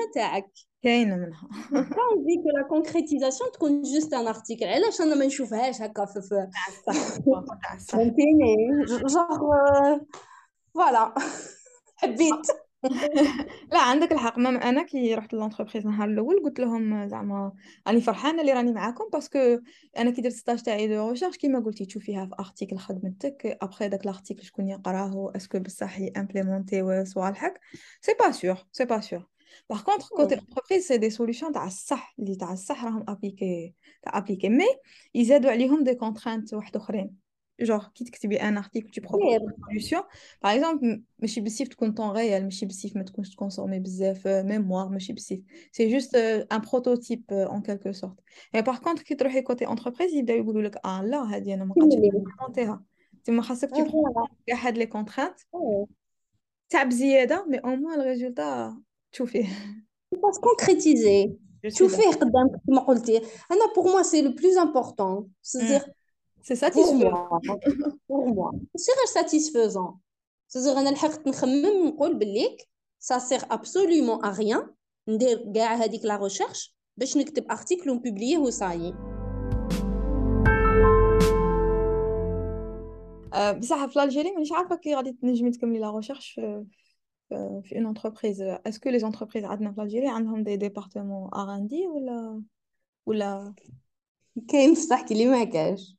كاينة منها. Envie que la concrétisation تكون juste un article. علاش أنا ما نشوفهاش هكا في في فهمتيني جونغ voilà حبيت لا عندك الحق. même أنا كي رحت l'entreprise النهار الأول قلت لهم زعما راني فرحانة اللي راني معاكم parce que أنا كي درت stage تاعي de recherche كيما قلتي تشوفيها في article خدمتك. après داك ال article شكون يقراه est-ce que بصح implémenter صوالحك سي با سور سي با سور باغ كونطخ كوتي انتربريز سي دي سوليوشن تاع الصح اللي تاع الصح راهم ابليكي تاع ابليكي مي يزادوا عليهم دي كونترانت واحد اخرين جوغ كي تكتبي ان ارتيكل tu proposes une solution باغ اكزومبل ماشي بزاف تكون طون ريال ماشي بزاف ما تكونش تكونسومي بزاف ميموار ماشي بزاف سي جوست ان بروتوتيب اون كالكو سورت مي باغ كونطخ كي تروحي كوتي انتربريز يبداو يقولوا لك اه لا هذه انا ما قادش نمونتيها تما خاصك تبروبوزي كاع هاد لي كونترانت تعب زياده مي او موان الريزولتا تشوفيه باس كونكريتيزي تشوفيه قدامك كما قلتي انا بور موا سي لو بلوز امبورطون سيزير سي ساتيسفون بور موا ماشي غير ساتيسفوزون سيزير انا لحقت نخمم نقول بليك سا سيغ ابسوليومون ا ريان ندير كاع هذيك لا ريشيرش باش نكتب ارتيكل ونبوبليه وصايي بصح في الجيري مانيش عارفه كي غادي تنجمي تكملي لا ريشيرش في في اون انتربريز اسكو لي زونتربريز عندنا في الجيري عندهم دي ديبارتمون ار ان دي ولا ولا كاين بصح كي لي ما كاش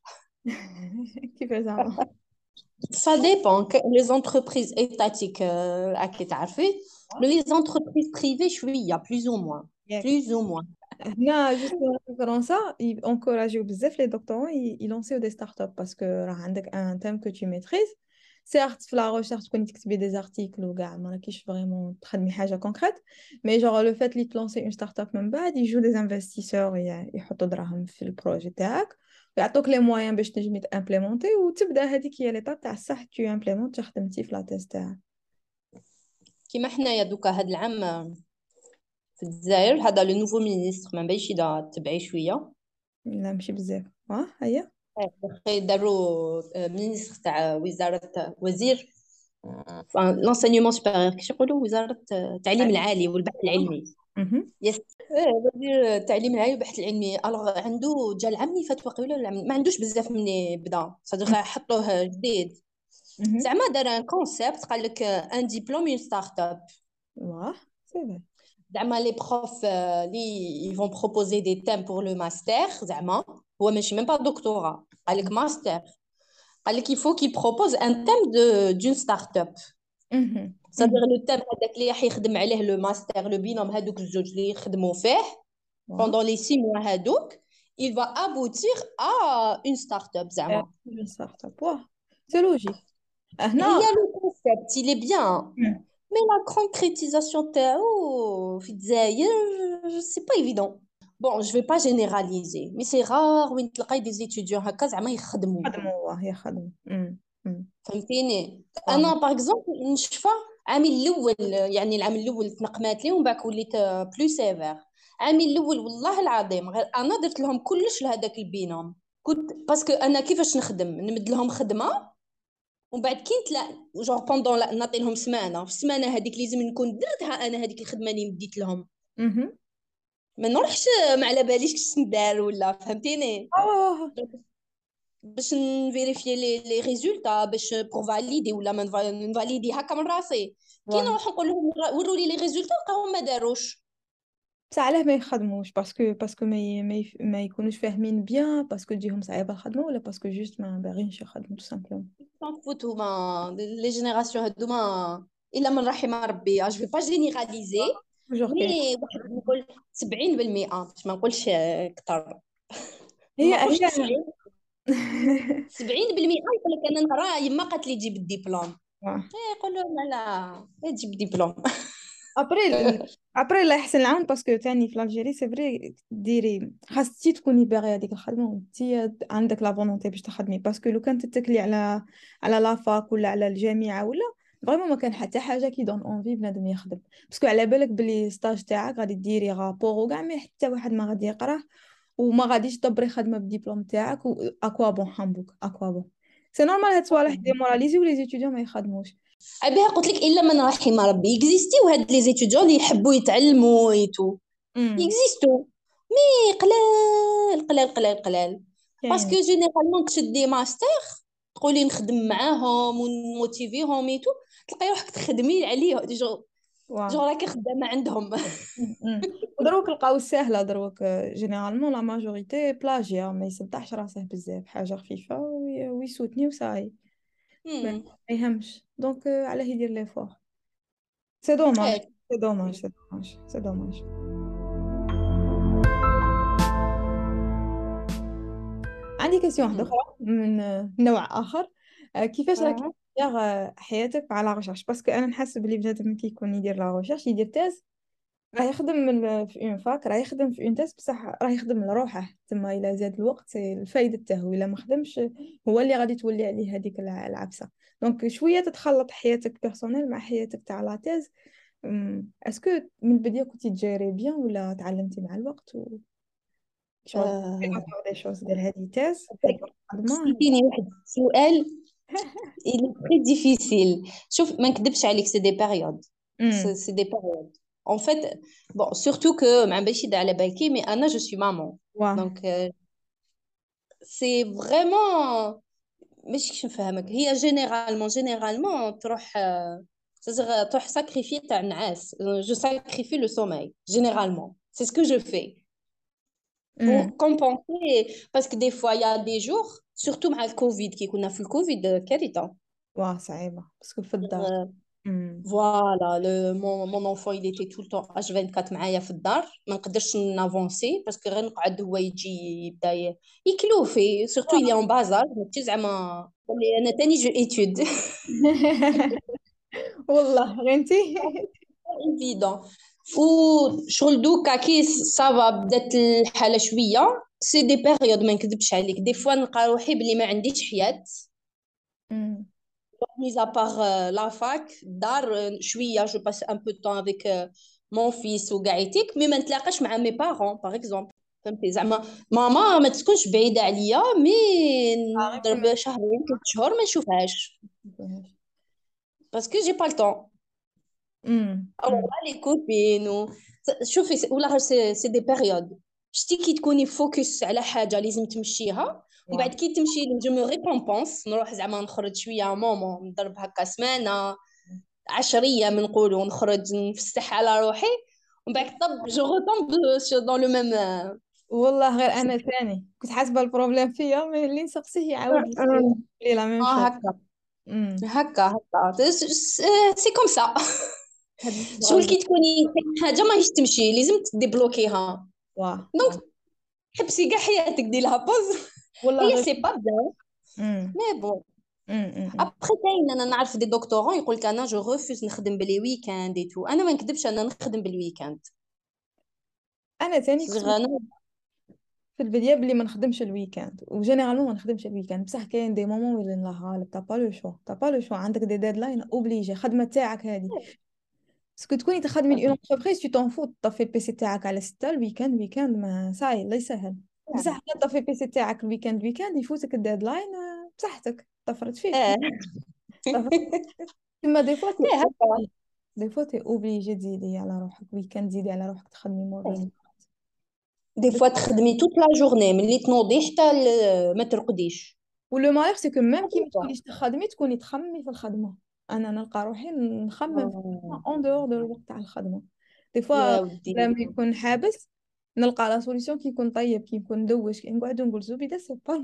كيفاش زعما Ça dépend. Les entreprises étatiques, euh, à qui تعرفي les entreprises privées شوية plus ou moins plus ou moins هنا جوست في فرنسا انكوراجيو بزاف لي دكتورون يلونسيو دي ستارت اب باسكو راه عندك ان تيم كو تو ميتريز surtout في la recherche تكوني تكتبي des articles وكاع ما راكيش vraiment تخدمي حاجة concrète mais genre le fait اللي ت lancer une startup من بعد يجو des investisseurs يحطوا دراهم في ال projet تاعك ويعطوك les moyens باش تنجمي ت implémenter وتبدا هذيك هي l'étape تاع الصح t'implémentes خدمتي في la thèse تاعك كيما حنايا دوكا هاد العام في الجزائر هذا le nouveau ministre ما بينش اذا تبعي شوية لا ماشي بزاف آه هيا داروا مينيستر تاع وزاره وزير l'enseignement supérieur كيش يقولوا وزاره التعليم العالي والبحث العلمي يس وزير التعليم العالي والبحث العلمي alors عنده جا العام اللي فات واقيلا ما عندوش بزاف مني بدا صدق حطوه جديد زعما دار un concept قال لك un diplôme une startup واه c'est زعما لي بروف لي يفون بروبوزي دي تيم بور لو ماستر زعما هو ماشي ميم با دكتوراه قال لك ماستر قال لك يفو كي بروبوز ان تيم دو دون ستارت اب صدير لو تيم هذاك اللي راح يخدم عليه لو ماستر لو بينوم هذوك الزوج اللي يخدموا فيه بوندون لي سي موا هذوك il va aboutir à une start-up زعما une start-up واه سي لوجيك هنا هي لو كونسيبت il est bien مي لا كونكريتيزاسيون تاعو في الجزائر سي با ايفيدون بون جو في با جينيراليزي مي سي رار وين تلقاي دي زيتيديون هكا زعما يخدموا يخدموا واه يخدموا فهمتيني انا باغ اكزومبل نشفى عامي الاول يعني العام الاول تنقمات لي ومن بعد وليت بلو سيفير عامي الاول والله العظيم غير انا درت لهم كلش لهذاك البينوم كنت باسكو انا كيفاش نخدم نمد لهم خدمه ومن بعد كي نتلا genre pendant نعطي لهم سمانة. في السمانة هذيك لازم نكون درتها أنا هذيك الخدمة اللي مديت لهم. ما نروحش ما على باليش كيش ندار ولا فهمتيني؟ باش ن vérifier les les résultats باش pour valider ولا ما ن valider هكا من راسي. كي نروح نقول لهم وروا les les résultats نلقاهم ما داروش. بصح علاه ما يخدموش parce que باسكو ما ما, ما يكونوش فاهمين bien parce que تجيهم صعيبه الخدمه ولا parce que juste ما باغينش يخدموا tout simplement فوت هما les générations هادوما الا من رحم ربي je pas généraliser mais واحد نقول 70% باش ما نقولش أكثر هي هي 70% يقول لك أنا نرى يما قالت لي جيب الدبلوم يقول له لا لا جيب الدبلوم après après الله يحسن العون parce que تاني في l'Algérie c'est vrai ديري خاصتي تكوني باغي هذيك الخدمه وانتي عندك la volonté باش تخدمي parce que لو كان تتكلي على على la fac ولا على الجامعة ولا vraiment ما كان حتى حاجة qui donne envie بنادم يخدم parce que على بالك بلي stage تاعك غادي ديري rapport وكاع mais حتى واحد ما غادي يقراه وما غاديش تدبري خدمه بالدبلوم تاعك و à quoi bon حامبوك à quoi bon c'est normal هاد الصوالح démoraliser و les étudiants ما يخدموش بها قلت لك إلا من رحم ربي. existe يو هاد les étudiants اللي يحبوا يتعلموا et tout. existe و mais قلال قلال قلال قلال. parce que généralement تشدي ماستر تقولي نخدم معاهم ون motiver هم et tout تلقاي روحك تخدمي عليه je je راكي خدامه عندهم دروك لقاو ساهله دروك généralement la majorité plagiat ما يصدعش راسه بزاف حاجة خفيفه ويسوتني وصاي ما يهمش donc علاه يدير l'effort c'est dommage c'est dommage c'est dommage c'est dommage عندي question واحدة أخرى من نوع آخر. كيفاش راكي دير حياتك على recherche parce que أنا نحس بلي بنادم كي يكون يدير la recherche يدير thèse راه يخدم من في en fac راه يخدم في en thèse بصح راه يخدم لروحه. تما الا زاد الوقت الفايدة تاعو إلا ما خدمش هو اللي غادي تولي عليه هذيك العفسة. donc شوية تتخلط حياتك personnelle مع حياتك تاع la thèse est-ce que من البدايه كنتي ت gérer bien ولا تعلمتي مع الوقت؟ و دي شوز ديال هذه تيز سقيتيني واحد السؤال est très difficile. شوف ما نكذبش عليك سي دي بيريود سي دي بيريود en fait bon surtout que ما باش يدعي على بالكي mais انا je suis maman واه donc euh, c'est vraiment مش كيفاش نفهمك هي جينيرالمون جينيرالمون تروح c'est-à-dire تروح ساكريفي تاع النعاس je sacrifie le sommeil généralement c'est ce que je fais pour compenser parce que des fois il y a des jours surtout مع الكوفيد كي كنا في الكوفيد كارثه واه صعيبه باسكو في الدار voilà mon mon enfant il était tout le temps H24 معايا في الدار. ما نقدرش ن avancer parce que غير نقعد هو يجي يبدا يكلوفي. surtout اللي en bas âge ماشي زعما أنا تاني j'étudie والله غير انت évident وشغل دوكا كي صافا بدات الحالة شوية سي دي بيريود ما نكذبش عليك. دي فوا نلقى روحي بلي ما عنديش حياة. mis à part euh, la fac الدار شويه جو باس ان بو طون افيك مون فيس وقاعدتك مي ما نتلاقاش مع مي بارون باغ اكزومبل فهمتي زعما ماما ما تكونش بعيده عليا مي نضرب شهرين ثلاث شهور ما نشوفهاش باسكو جي با الطون الوغ لي كوبين و شوفي ولا سي سي دي بيريود شتي كي تكوني فوكس على حاجه لازم تمشيها ومن بعد كي تمشي je me récompense نروح زعما نخرج شوية moment نضرب هكا سمانة عشرية من نقولوا نخرج نفسح على روحي. ومن بعد طب je retombe dans le même والله غير أنا ثاني. كنت حاسبة ال problème فيا mais اللي نسقسيه يعاود لي la même آه هكا. هكا هكا. c'est comme ça شغل كي تكوني حاجة ماهيش تمشي لازم ت débloquer ها donc حبسي كاع حياتك ديرها pause هي c'est pas bien. mais bon. après كاين أنا نعرف des doctorants يقول لك أنا je refuse نخدم ب les week-ends et tout أنا ما نكذبش أنا نخدم بال week-end أنا ثاني في البدايه بلي ما نخدمش ال week-end و généralement ما نخدمش ال week-end بصح كاين des moments وين الله غالب t'as pas le choix t'as pas le choix عندك des deadlines obligé خدمه تاعك هذه parce que تكوني تخدمي en entreprise tu t'en fous طفي ال PC تاعك على ستة ال week-end week-end ما صاي الله يسهل بصح طفي ال PC تاعك ال week-end week-end يفوتك ال deadline بصحتك طفرت فيك. تما des fois des fois t'es obligée تزيدي على روحك week-end تزيدي على روحك تخدمي مور des fois تخدمي toute la journée ملي تنوضي حتى ما ترقديش. و le malheur c'est que même كي ما تكونيش تخدمي تكوني تخممي في الخدمة. أنا نلقى روحي نخمم en dehors de الوقت تاع الخدمة. des fois لما يكون حابس نلقى la solution كي نكون نطيب كي نكون ندوش كي نقعدو نقول زبيده sais pas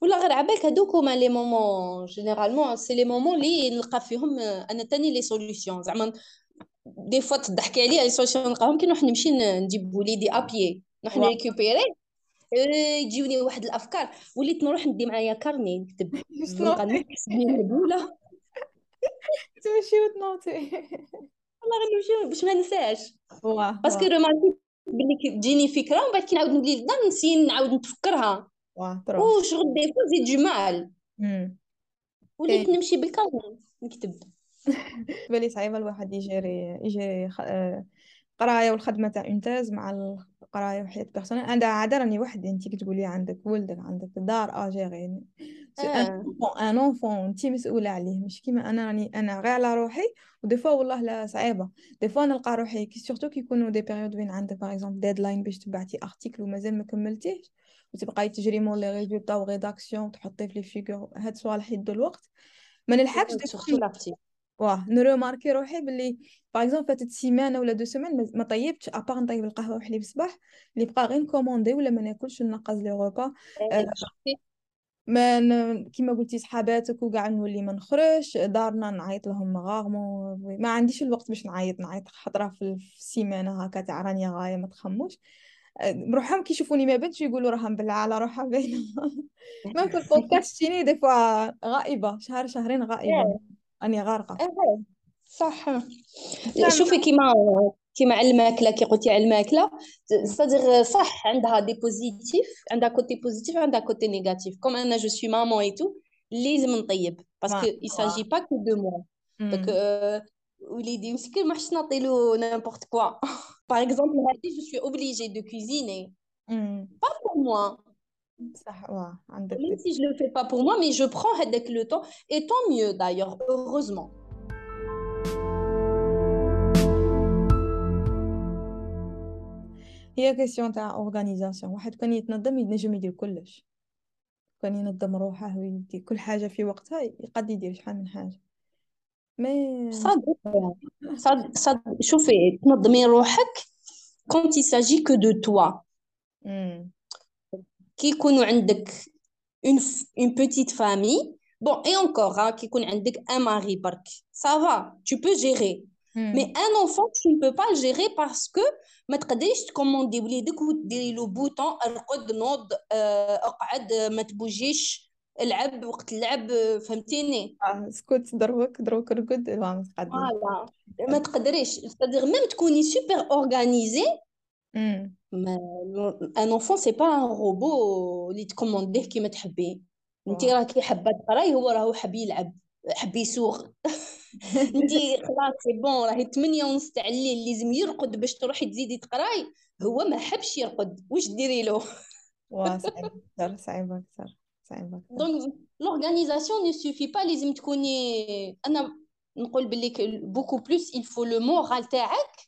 ولا غير عبالك هادوك هما les moments généralement c'est les moments لي نلقى فيهم أنا تاني les solutions زعما des fois تضحكي عليا les solutions نلقاهم كي نروح نمشي نجيب وليدي ابيي نروح ن récupérer يجيوني واحد الأفكار. وليت نروح ندي معايا carnet نكتب نبقى نحسب الاولى تمشي وت noter والله غير نمشي باش ما ننساش parce que remarqué بلي تجيني فكرة ومن بعد كي نعاود نولي للدار نسي نعاود نتفكرها. وشغل des fois زيد جو مال وليت نمشي بال carnet نكتب. بالي صعيبة الواحد يجري يجري قراية والخدمة تاع en thèse مع القرايه وحياه personnelle أنا عاده راني وحدي. انت كتقولي عندك ولدك عندك دار à gérer un enfant انت مسؤولة عليه. مش كيما أنا راني أنا غير على روحي. و des fois والله لا صعيبة. des fois نلقى روحي. كي surtout كي يكونوا des périodes وين عندك par exemple deadline باش تبعتي article ومازال ما كملتيهش. وتبقاي تجري مول les résultats و rédaction تحطي في les figures هاد الصوالح يدو الوقت. ما نلحقش surtout l'article واه ن remarquer روحي باللي par exemple فاتت سيمانة ولا deux semaines ما طيبتش à part نطيب القهوة وحليب الصباح اللي بقى غير ن commander ولا ما ناكلش ننقص les repas آه ما. كيما قلتي صحاباتك وكاع نولي ما نخرجش دارنا نعيط لهم rarement ما عنديش الوقت باش نعيط نعيط خطرة في السيمانه هكا تاع راني غاية ما تخموش. بروحهم كي يشوفوني ما بنتش يقولوا راها مبلعه على روحها باينه ما في البودكاست تاني des fois غائبة شهر شهرين غائبة. اني غارقه صح شوفي كيما كيما على الماكله كي قلتي على الماكله صدق صح عندها دي بوزيتيف عندها كوتي بوزيتيف عندها كوتي نيجاتيف كوم انا جو سوي مامون اي تو لازم نطيب باسكو اي ساجي با كو دو موا دونك وليدي مسكين ما حش نعطيلو نيمبورت كوا باغ اكزومبل هادي جو سوي اوبليجي دو كوزيني با بور موا صح واه عندك même si je le fais pas pour moi mais je prends هذاك لو طون et tant mieux d'ailleurs heureusement هي كيسيون تاع اورغانيزاسيون واحد كان يتنظم ينجم يدير كلش كان ينظم روحه ويدير كل حاجه في وقتها يقد يدير شحال من حاجه مي صدق صدق صدق شوفي تنظمي روحك quand il s'agit que de toi كي يكونوا عندك une, une petite famille Bon, et encore, hein, qui يكون عندك un mari برك, ça va, tu peux gérer. Mais un enfant, tu ne peux pas le gérer parce que ما تقدريش تكوموندي وليدك وتديري له بوطون ارقد نوض اقعد ما تبوجيش العب وقت اللعب فهمتيني آه سكوت دروك دروك رقد ما فوالا ما تقدريش c'est-à-dire même تكوني سوبر اورغانيزي un enfant c'est pas un robot اللي ت commander ه كيما تحبي. انت راكي حابة تقراي هو راهو حاب يلعب حاب يسوق. انت خلاص c'est bon راهي 8 ونص تاع الليل لازم يرقد باش تروحي تزيدي تقراي. هو ما حبش يرقد. واش ديري له؟ واه صعيب أكثر صعيب أكثر صعيب أكثر. donc l'organisation ne suffit pas لازم تكوني أنا نقول بلي بوكو بلوس il faut le moral تاعك.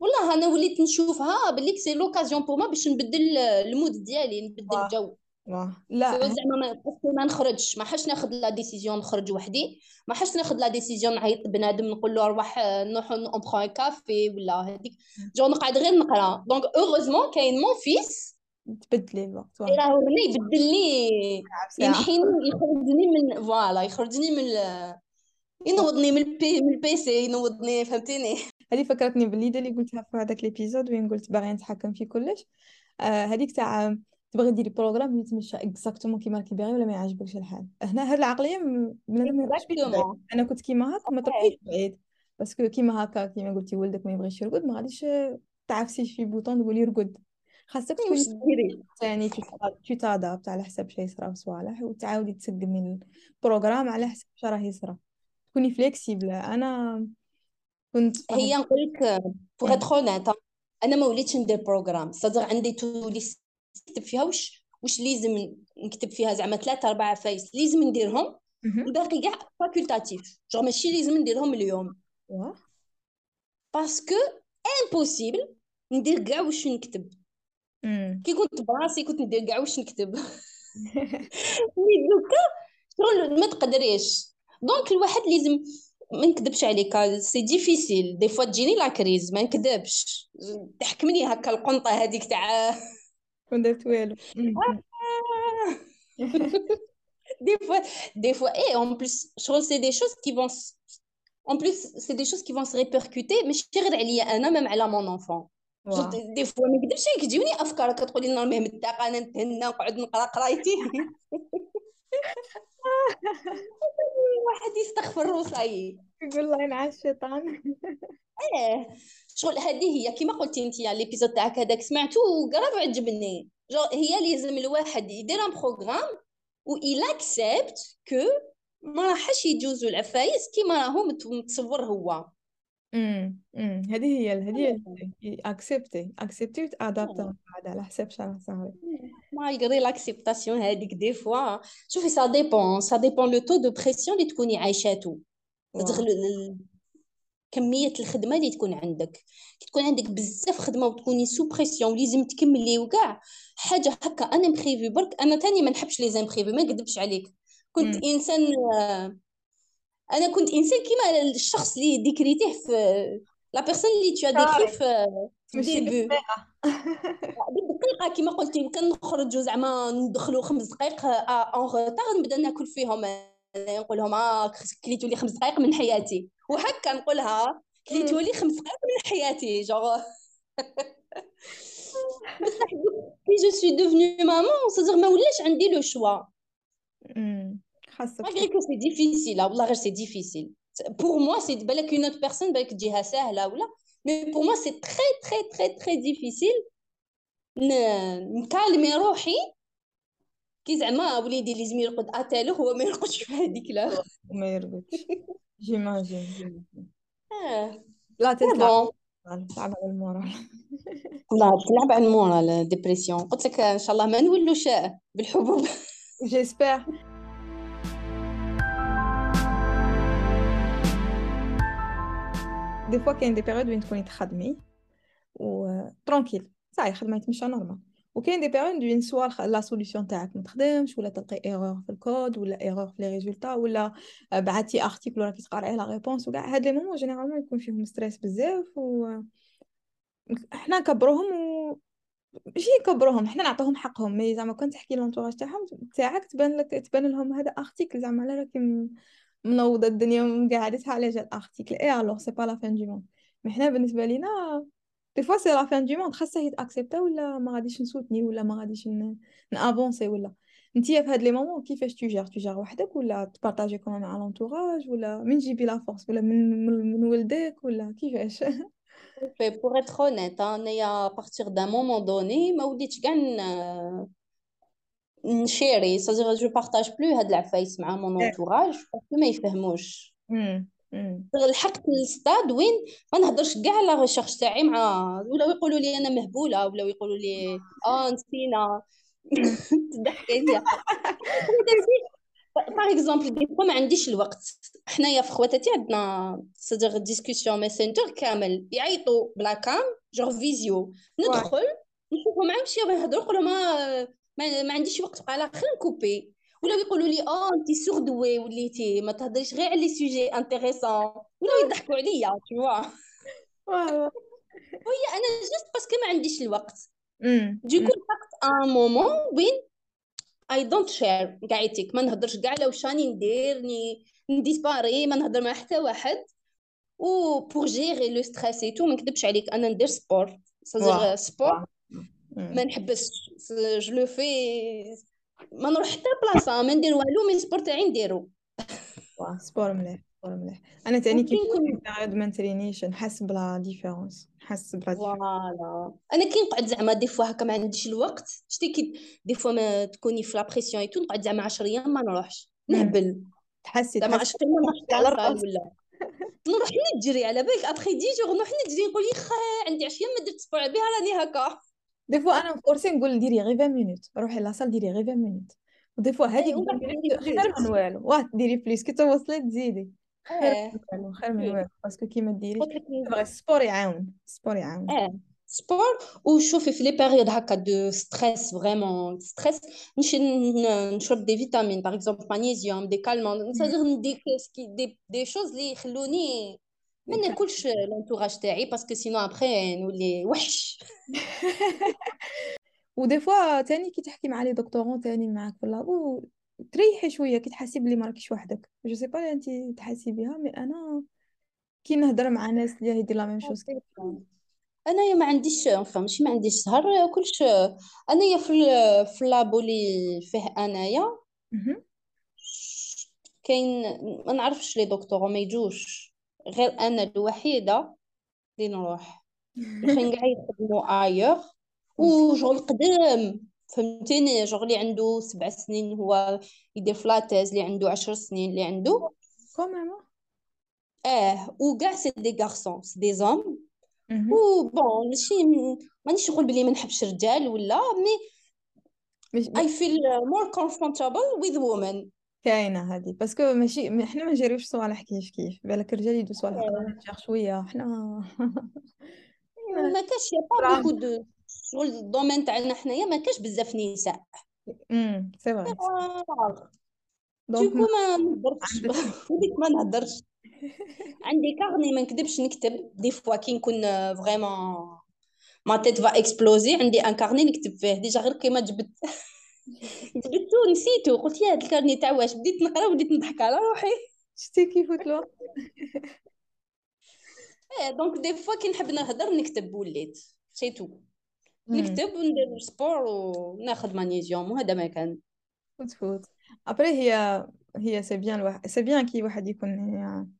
والله أنا وليت نشوفها بلي c'est l'occasion pour moi باش نبدل ال mood ديالي نبدل الجو. لا. زعما ما ما نخرجش ما حاش ناخذ la décision نخرج وحدي. ما حاش ناخذ la décision نعيط بنادم نقول له روح نروح on prend café ولا هذيك. je نقعد غير نقرا. donc heureusement كاين mon fils تبدلي الوقت. راه هنا يبدل لي ينحيني يخرجني من voilà يخرجني من ينوضني من ال P من ال PC ينوضني فهمتيني؟ هذه فكرتني ب l'idée اللي قلتها في هذاك l'épisode وين قلت باغي نتحكم في كلش. آه هذيك تاع تبغي ديري programme يتمشى exactement كيما راكي باغي ولا ما يعجبكش الحال. هنا هاد العقلية بنادم ما يبغيش أنا كنت كيما هكا ما تروحيش بعيد. parce que كيما هكا كيما قلتي ولدك ما يبغيش يرقد ما غاديش تعفسي في bouton تقولي رقد خاصك تكوني يعني tu t'adaptes على حسب شي يصرا في صوالح وتعاودي تسقمي ال programme على حسب شي راه يصرا تكوني flexible أنا كنت هي نقول لك pour être أنا ما وليتش ندير programme صدق عندي to-do list نكتب فيها. واش واش لازم نكتب فيها؟ زعما ثلاثة أربعة عفايس لازم نديرهم. الباقي كاع facultatif je ماشي لازم نديرهم اليوم. parce que impossible ندير كاع واش نكتب. كي كنت براسي كنت ندير كاع واش نكتب. mais دوكا شغل ما تقدريش. donc الواحد لازم ما نكذبش عليك c'est difficile. des fois تجيني la crise ما نكذبش. تحكمني هكا القنطة هذيك تاع كون درت والو des fois des fois et en plus c'est des choses qui vont en plus c'est des choses qui vont se répercuter ماشي غير عليا أنا même على mon enfant des fois ما نكذبش عليك تجيوني افكار كتقولي لنا المهم الطاقه أنا نتهنى نقعد نقرا قرايتي واحد يستغفر وصاي يقول الله ينعس الشيطان إيه. شغل هذه هي كما قلتي أنت l'épisode تاعك هذاك سمعته وقرا وعجبني هي لازم الواحد يدير un programme و accepte que ما راحش يجوزوا العفايس كيما راهو متصور هو. امم هذه هي هذه هي accepter accepter و t'adaptes بعد على حساب ش راه صاري. malgré l'acceptation هذيك des fois شوفي ça dépend ça dépend le taux de pression اللي تكوني عايشاتو كمية الخدمة اللي تكون عندك. كي تكون عندك بزاف خدمة وتكوني sous pression ولازم تكملي وكاع حاجة هكا أنا مخيفي برك أنا تاني ما نحبش les imprévus ما نكذبش عليك. كنت م. إنسان أنا كنت إنسان كيما الشخص اللي décrit يه في la personne اللي tu décris في بالدقيقه كيما قلتي كان نخرجوا زعما ندخلوا خمس دقائق en retard نبدأ ناكل فيهم نقول لهم آه كليتوا لي خمس دقائق من حياتي. وهكا نقولها كليتوا لي خمس دقائق من حياتي je jure بصح كي je suis devenue maman صدق ما ولاش عندي le choix خاصك ماغري كو سي ديفيسيل والله غير سي ديفيسيل بور موا سي بالك اون اوت بيرسون بالك تجيها ساهله ولا مي بور موا سي تري تري تري تري ديفيسيل نكالمي روحي كي زعما وليدي لازم يرقد اتالو هو ما يرقدش في هذيك لا ما يرقدش جيماجين اه لا تلعب تلعب على المورال لا تلعب على المورال ديبرسيون قلت لك ان شاء الله ما نولوش بالحبوب جيسبر des fois كاين des périodes وين تكوني تخدمي و tranquille ça y est خدمه يتمشى normal وكاين des périodes وين soit la solution تاعك ما تخدمش ولا تلقي erreur في الكود ولا erreur في les résultats ولا بعثتي article وراكي تقراي la réponse وكاع هاد les moments généralement يكون فيهم stress بزاف و إحنا نكبروهم و ماشي نكبروهم حنا نعطوهم حقهم mais زعما كنت تحكي l'entourage تاعهم تاعك تبان لك تبان لهم هذا article زعما لا راكي منوضة الدنيا ومقعدتها على جال article et alors c'est pas la fin du monde mais حنا بالنسبة لينا des fois c'est la fin du monde خاصها يتaccepta ولا ما غاديش نsouteni ولا ما غاديش نavancer ولا. نتيا في هاد les moments كيفاش تgère تgère وحدك ولا تpartager comment مع l'entourage ولا من جيبي la force ولا من من ولدك ولا كيفاش؟ بور اتر اونيت انايا بارتير دان مومون دوني ما وليتش كاع نشيري سازيغ جو بارطاج بلو هاد العفايس مع مون انتوراج باسكو ما يفهموش لحقت الستاد وين ما نهضرش كاع على ريشيرش تاعي مع ولاو يقولوا لي أنا مهبولة ولاو يقولوا لي آه نسينا. تضحك عليا. باغ اكزومبل دي ما عنديش الوقت. حنايا في خواتاتي عندنا سيدير ديسكوسيون ماسنجر كامل. يعيطوا بلا كام جوغ فيزيو ندخل نشوفهم معاهم شي يهضروا نقول ما ما عنديش وقت بقى على خير نكوبي. ولا يقولوا لي آه أنت سوردوي وليتي ما تهضريش غير على لي سوجي إنتريسون. ولا يضحكوا عليا تشوا وهي أنا جست باسكو ما عنديش الوقت. دوكو لحقت ان مومون وين اي دونت شير قاعدتك ما نهضرش كاع على واش راني ندير ني نديسباري ما نهضر مع حتى واحد. و بور جيري لو ستريس اي تو ما نكذبش عليك أنا ندير سبور سبور ما نحبسش جو لو في ما نروح حتى بلاصة ما ندير والو مي سبور تاعي نديرو. سبور مليح سبور مليح. أنا تاني كي نكون ما نترينيش نحس بلا ديفيرونس نحس بلا فوالا. أنا كي نقعد زعما دي فوا هكا ما عنديش الوقت شتي كي دي فوا ما تكوني في لابريسيون ايتو نقعد زعما 10 أيام ما نروحش. نهبل. تحسي زعما 10 أيام ما نروحش على ولا. نروح نجري على بالك ابخي دي جور نروح نجري نقول يخا عندي 10 أيام ما درت سبور بها راني هكا. دي فوا انا فورسي نقول ديري غير 20 مينوت روحي لاصال ديري غير 20 مينوت ودي فوا هذيك خير من والو واه ديري بليس كي توصلي تزيدي خير من والو خير من والو باسكو كي ما ديريش بغي السبور يعاون السبور يعاون اه سبور وشوفي في لي بيريود هكا دو ستريس فريمون ستريس نمشي نشرب دي فيتامين باغ اكزومبل مغنيسيوم دي كالمون سادير ندي دي دي شوز اللي يخلوني ما ناكلش لونتوراج تاعي باسكو سينو ابخي نولي وحش ودي فوا تاني كي تحكي مع لي دكتورون تاني معاك في اللابو تريحي شوية كي تحسي بلي ما راكيش وحدك. جو سي با انت تحسي بها مي أنا كي نهضر مع ناس اللي يدير لا ميم شوز انايا ما عنديش فهم ماشي ما عنديش سهر. كلش انايا في في لابو اللي فيه أنايا. كاين ما نعرفش لي دكتور ما يجوش. غير أنا الوحيدة اللي نروح. الاخرين كاع يخدموا ايوغ وشغل قدام فهمتيني؟ شغل اللي عنده سبع سنين هو يدير فلاتيز اللي عنده عشر سنين اللي عنده. quand même آه وكاع c'est des garçons c'est des hommes. و bon ماشي مانيش نقول بلي ما نحبش رجال ولا mais I feel more comfortable with women كاينة هذه parce que ماشي حنا ما نجريوش صوالح كيف كيف. بالك الرجال يدو صوالح أكثر شوية حنا ما كاش pas beaucoup دو شغل ال domaine تاعنا حنايا ما كاش بزاف نساء. امم سي فري دوكو ما نهضرش. وليت ما نهضرش. عندي كارني ما نكذبش نكتب. دي فوا كي نكون فريمون ما تيت فا اكسبلوزي عندي ان كارني نكتب فيه. ديجا غير كيما جبت. جبتو نسيتو قلت يا هاد الكارني تاع واش بديت نقرا وديت نضحك على روحي. شتي كيف الوقت إيه دونك دي فوا كي نحب نهضر نكتب وليت سي تو نكتب وندير سبور وناخذ مانيزيوم وهذا ما كان. وتفوت ابري هي هي سي بيان الواحد سي بيان كي واحد يكون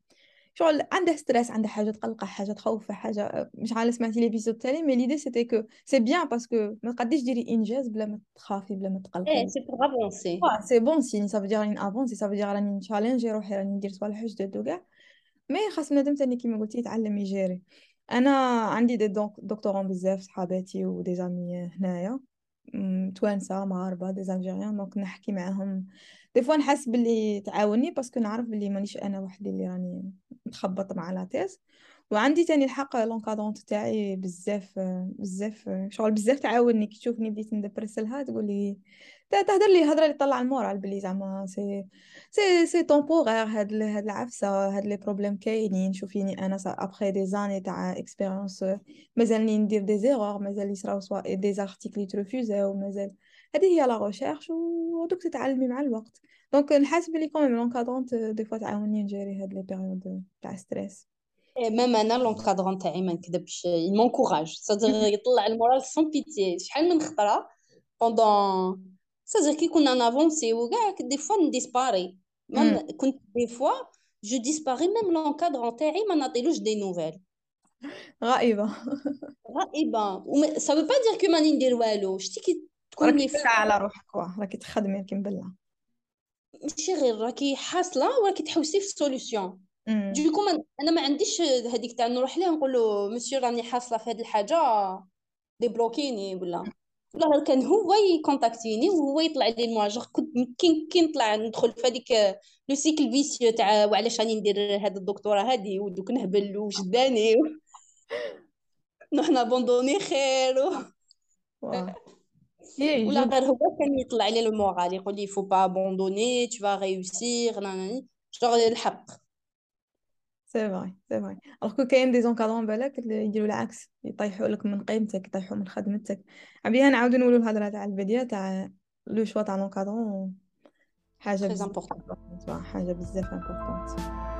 شغل عنده ستريس عنده حاجة تقلقه حاجة تخوفه حاجة مش عارف سمعتي ليبيزود تالي مي ليدي سيتي كو سي بيان باسكو ما تقديش ديري انجاز بلا ما تخافي بلا ما تقلقي. إيه سي بور افونسي سي بون سيني سافو دير راني افونسي سافو دير راني نشالنجي روحي راني ندير صوالح جدد وكاع. mais خاص بنادم تاني كيما قلتي يتعلم يجيري. أنا عندي des doctorants بزاف صحاباتي و des amis هنايا. توانسة مغاربة des Algériens donc نحكي معاهم des fois نحس باللي تعاوني parce que نعرف باللي مانيش أنا وحدي اللي راني متخبط مع la thèse وعندي تاني الحق l'encadrante تاعي بزاف بزاف شغل بزاف تعاوني. كي تشوفني بديت نdéprime لها تقول لي تهدر لي هضره اللي طلع ال moral بلي زعما c'est سي سي طومبوغير هاد هاد العفسة هاد لي بروبليم كاينين. شوفيني أنا ابخي دي زاني تاع اكسبيريونس مازالني ندير دي زيرور مازال يصراو سوا دي زارتيكل يترفوزاو مازال هذه هي لا ريشيرش ودوك تتعلمي مع الوقت دونك نحس بلي كوميم لونكادرونت دي فوا تعاوني نجيري هاد لي بيريود تاع ستريس ميم انا لونكادرون تاعي ما نكذبش مونكوراج سادير يطلع المورال سون بيتي شحال من خطره بوندون سادير كي كنا نافونسي وكاع دي فوا نديسباري كنت دي فوا جو ديسباري ميم لونكادرون تاعي ما نعطيلوش دي نوفيل غائبه غائبه سا با دير كو ماني ندير والو شتي كي تكون لي على روحك راكي تخدمي كنبلا ماشي غير راكي حاصلة وراكي تحوسي في solution donc أنا ما عنديش هذيك تاع نروح ليه نقول له مسيو راني حاصلة في هذه الحاجة ديبلوكيني ولا. ولا كان هو يكونتاكتيني وهو يطلع لي المواجهة. كنت كي كي نطلع ندخل في هذيك le cycle vicieux تاع وعلاش راني ندير هذا الدكتورة هذه ودوك نهبل وجداني. نابوندوني خير. و... ولا غير هو كان يطلع لي ال moral يقول لي faut pas abandonner tu vas réussir الحق c'est vrai c'est vrai alors que كاين des encadrants بالك يديروا العكس يطيحوا لك من قيمتك يطيحوا من خدمتك عبيها نعاودو نقولوا الهضره تاع الفيديو تاع لو شوا تاع لونكادرون حاجة بزاف حاجة بزاف امبورطونت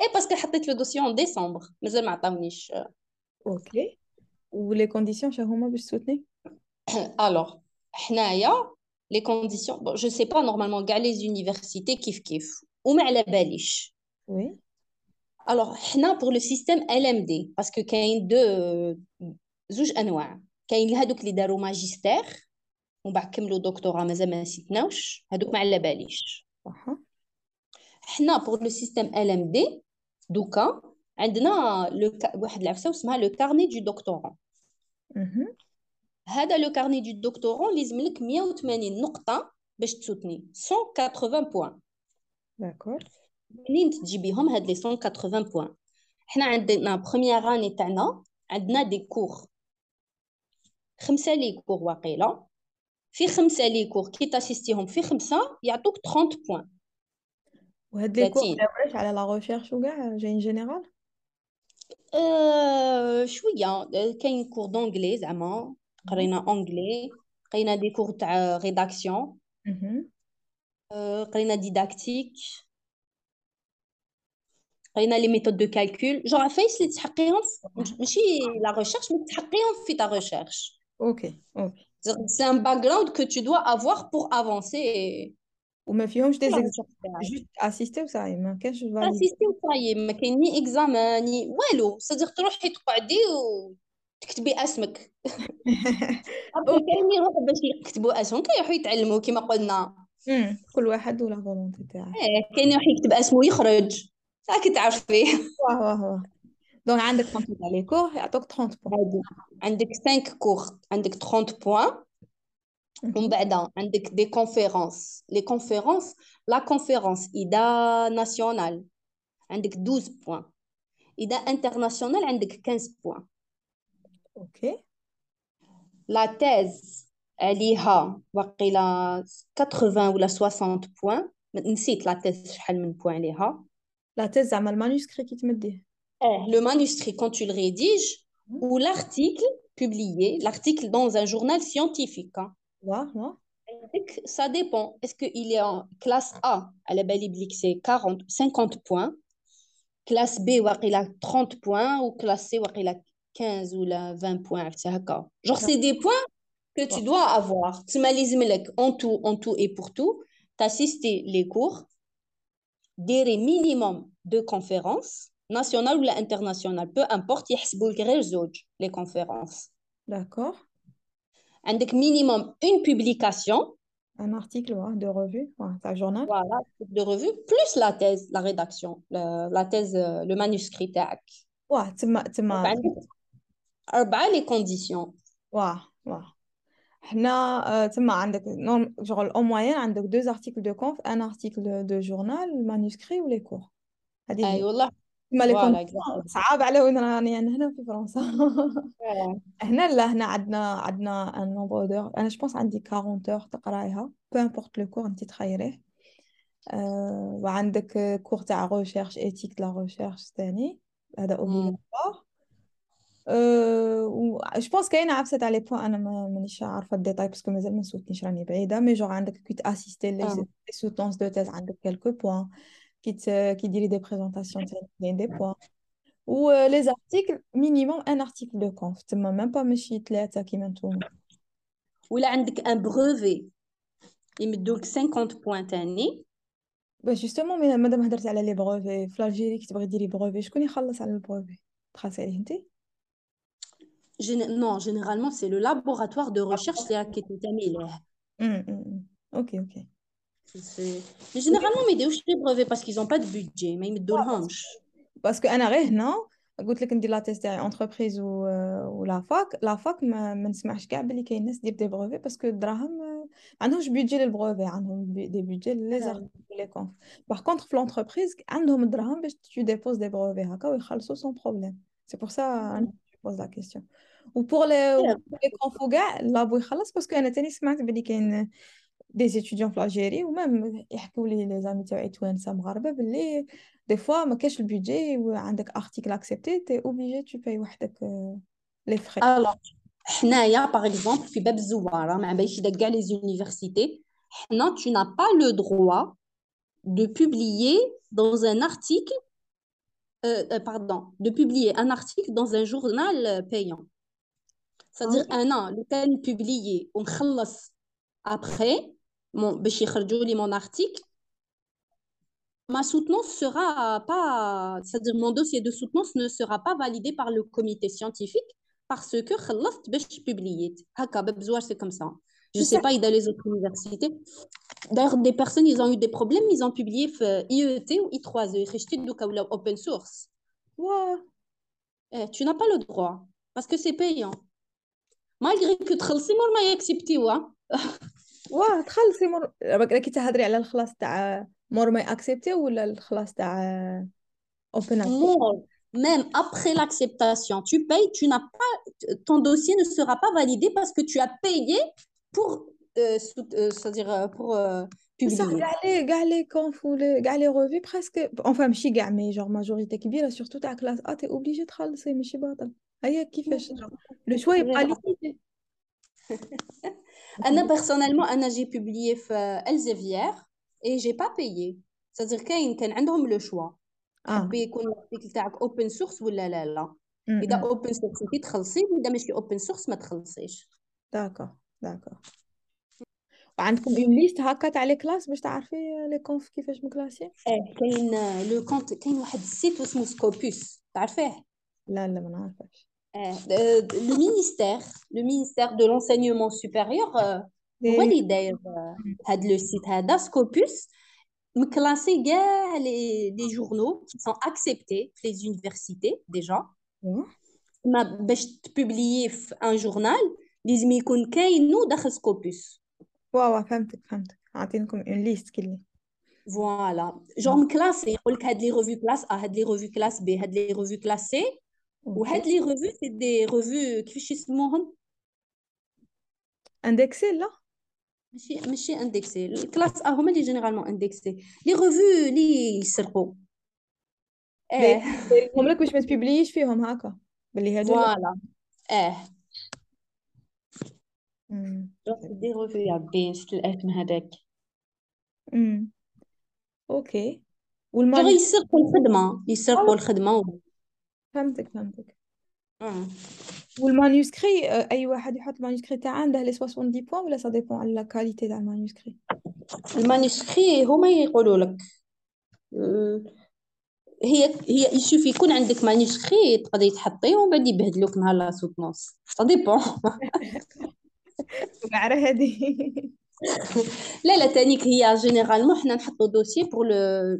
اي باسكو حطيت لو دوسيي اون ديسمبر مازال ما عطاونيش اوكي ولي كونديسيون شنو هما باش تسوتني الوغ حنايا لي كونديسيون بون جو سي با نورمالمون كاع لي زونيفرسيتي كيف كيف وما على باليش وي الوغ حنا بور لو سيستيم ال ام دي باسكو كاين دو زوج انواع كاين هادوك اللي داروا ماجستير ومن بعد كملوا دكتوراه مازال ما نسيتناوش هادوك ما على باليش صح حنا بور لو سيستيم ال ام دي دوكا عندنا لو واحد العفسه اسمها لو كارني دو دكتورون هذا لو كارني دو دكتورون لازم لك 180 نقطه باش تسوتني 180 بوان داكور منين تجيبيهم هاد لي 180 بوان حنا عندنا بروميير اني تاعنا عندنا دي كور خمسه لي كور واقيلا في خمسه لي كور كي تاسيستيهم في خمسه يعطوك 30 بوان وهاد لي كور على لا ريشيرش وكاع جايين جينيرال أه شويه كاين كور دونجلي زعما قرينا اونجلي قرينا دي كور تاع ريداكسيون أه قرينا ديداكتيك قرينا لي ميثود دو كالكول جون عفايس اللي تحقيهم ماشي لا ريشيرش مي تحقيهم في تا ريشيرش اوكي اوكي سي ان باك جراوند كو تو دوا افوار بور افونسي وما فيهمش des juste assister وصاي ما كانش valider assister وصاي ما كاين ni examen ni والو صديق تروحي تقعدي وتكتبي اسمك كاين يروح باش يكتبوا اسمهم كيروحوا يتعلموا كما قلنا كل واحد و la volonté تاعه إيه كاين يروح يكتب اسمه ويخرج راكي تعرفي واه واه واه دونك عندك 30 تاع لي كور يعطوك 30 بوان عندك 5 كور عندك 30 بوان ومن بعد عندك دي كونفيرونس لي كونفيرونس لا كونفيرونس اذا ناسيونال عندك 12 بوان اذا انترناسيونال عندك 15 بوان اوكي لا تيز عليها واقيلا 80 ولا 60 بوان نسيت لا تيز شحال من بوان عليها لا تيز زعما المانuscrit كي تمديه اه لو manuscrit quand tu le rédiges ou l'article publié l'article dans un journal scientifique hein. Ouais, ouais. Ça dépend. Est-ce qu'il est en classe A, à la belle c'est 40, 50 points. Classe B, il a 30 points. Ou classe C, il a 15 ou 20 points. Genre, c'est des points que tu dois avoir. Tu m'as en tout, en tout et pour tout, t'assister les cours, des minimum de conférences, nationales ou internationales, peu importe, les conférences. D'accord. Un minimum une publication. Un article de revue, un journal. Voilà, de revue, plus la thèse, la rédaction, la thèse, euh, le manuscrit. Ouais, tu m'as... les conditions. Ouais, ouais. هنا تما عندك شغل او موين عندك deux articles de conf un article de journal manuscrit ou les cours هذه اي والله صعب على وين راني أنا هنا في فرنسا. هنا لا هنا عندنا عندنا un nombre d'heures أنا جو عندي 40 heures تقرايها. peu importe le cours انت تخيريه أه وعندك cours تاع recherche éthique la recherche ثاني هذا obligatoire و je pense كاينة عفسة تاع les points أنا مانيش عارفة ال détails parce que مازال ما سوتنيش راني بعيدة. mais genre عندك كي تاسيستي les soutenances de thèse عندك quelques بوين كي كي ديري دي بريزونطاسيون تاعي دي بوين و لي زارتيكل مينيموم ان ارتيكل دو كونف تما ميم با ماشي ثلاثه كيما نتوما ولا عندك ان بروفي يمدوك 50 بوين تاني با جوستومون مادام هضرت على لي بروفي في الجيري كي تبغي ديري بروفي شكون يخلص على البروفي تخلصي عليه انت non, généralement, c'est le laboratoire de recherche qui est terminé. Ok, ok. Mais généralement, ils donnent des brevets parce qu'ils n'ont pas de budget, mais ils me donnent Parce que أنا غير هنا قلت لك ندير لا تيست تاعي انتربريز ولا فاك لا فاك ما, ما نسمعش كاع بلي كاين ناس دير دي بروفي باسكو الدراهم ما عندهمش بيدجي للبروفي عندهم دي بيدجي لي زارتيكل لي كونف باغ كونطخ في لونتربريز عندهم الدراهم باش تو ديبوز دي بروفي هكا ويخلصوا سون بروبليم سي بور سا انا بوز لا كيستيون وبور لي لي كونفو كاع لابو يخلص باسكو انا تاني سمعت بلي كاين دي ستوديون في الجيري ومام يحكوا لي لي زامي تاعي توانسه مغاربه بلي دي فوا ما كاش البيدجي وعندك ارتيكل اكسبتي تي اوبليجي تو باي وحدك لي فري الوغ حنايا باغ اكزومبل في باب الزواره مع باليش كاع لي زونيفرسيتي حنا tu n'as pas le droit de publier dans un article euh, euh, pardon de publier un article dans un journal payant c'est-à-dire un an le temps publié ونخلص après mon, mon article, ma soutenance sera pas, c'est-à-dire mon dossier de soutenance ne sera pas validé par le comité scientifique parce que je publié. Ben, c'est comme ça. Je ne sais pas, il y a les autres universités. D'ailleurs, des personnes, ils ont eu des problèmes, ils ont publié euh, IET ou I3E, open source. Eh, tu n'as pas le droit parce que c'est payant. Malgré que tu as accepté, واه تخلصي مور راكي تهضري على الخلاص تاع مور ما اكسبتي ولا الخلاص تاع اوبن مور même après l'acceptation, tu payes, tu n'as pas, ton dossier ne sera pas validé parce que tu as payé pour, euh, c'est-à-dire pour euh, publier. كاع لي كاع لي كونف كاع لي ريفي بريسك enfin ماشي كاع مي جور ماجوريتي كبيره سورتو تاع كلاس ا تي اوبليجي تخلصي ماشي باطل هيا كيفاش لو شوا يبقى ليميتي أنا بيرسونيلمون أنا جي بوبليي في الزيفيير اي جي با بايي c'est-à-dire كاين كان عندهم le choix حبي يكون ال article تاعك open source ولا لا؟ لا. إذا open source انت تخلصي واذا ماشي open source ما تخلصيش. d'accord d'accord وعندكم une liste هكا تاع les classes باش تعرفي les confs كيفاش مكلاسي آه كاين لو كونت كاين واحد ال site اسمه سكوبوس تعرفيه؟ لا لا ما نعرفش le ministère, le ministère de l'enseignement supérieur, هو اللي داير هذا لو سيت هذا سكوبوس مكلاسي كاع لي لي جورنو qui sont acceptés في les universités déjà ما باش تبوبليي في ان جورنال لازم يكون كاينو داخل سكوبوس واو فهمتك فهمتك عاطينكم اون ليست كلي فوالا جور مكلاسي يقول لك هاد لي ريفيو كلاس ا هاد لي ريفيو كلاس بي هاد لي ريفيو كلاس سي وهاد لي ريفو سي دي ريفو كيفاش يسموهم؟ indexé لا؟ ماشي ماشي indexé ال classe A هما اللي généralement indexés les revues اللي يسرقوا. آه هم لك باش ما تبيبليش فيهم هكا باللي هادو voilà. آه des revues يا بين شفت الاسم هذاك. امم okay. والمال يسرقوا الخدمة. يسرقوا الخدمة فهمتك فهمتك. آه. وال manuscrit أي واحد يحط ال manuscrit تاعه عنده les 70 points ولا ça dépend على la qualité تاع ال manuscrit ال manuscrit هما يقولوا لك هي هي يشوف يكون عندك manuscrit تقدري تحطيه ومن بعد يبهدلوك نهار la soutenance ça dépend على هذه لا لا تانيك هي généralement حنا نحطو dossier pour le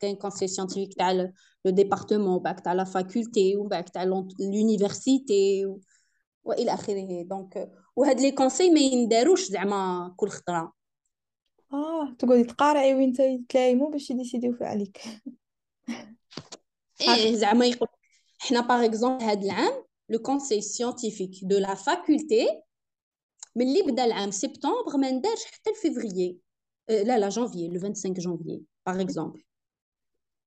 كاين conseil scientifique تاع le département وبعد تاع la faculté وبعد تاع l'université والى اخره دونك وهاد لي كونساي ما ينداروش زعما كل خطره اه تقولي تقارعي وين تلايمو باش يديسيديو في عليك ايه زعما يقول حنا باغ اكزومبل هاد العام لو كونساي سيانتيفيك دو لا فاكولتي ملي بدا العام سبتمبر ما ندارش حتى لفيفريي لا لا جانفيي لو 25 جانفيي باغ اكزومبل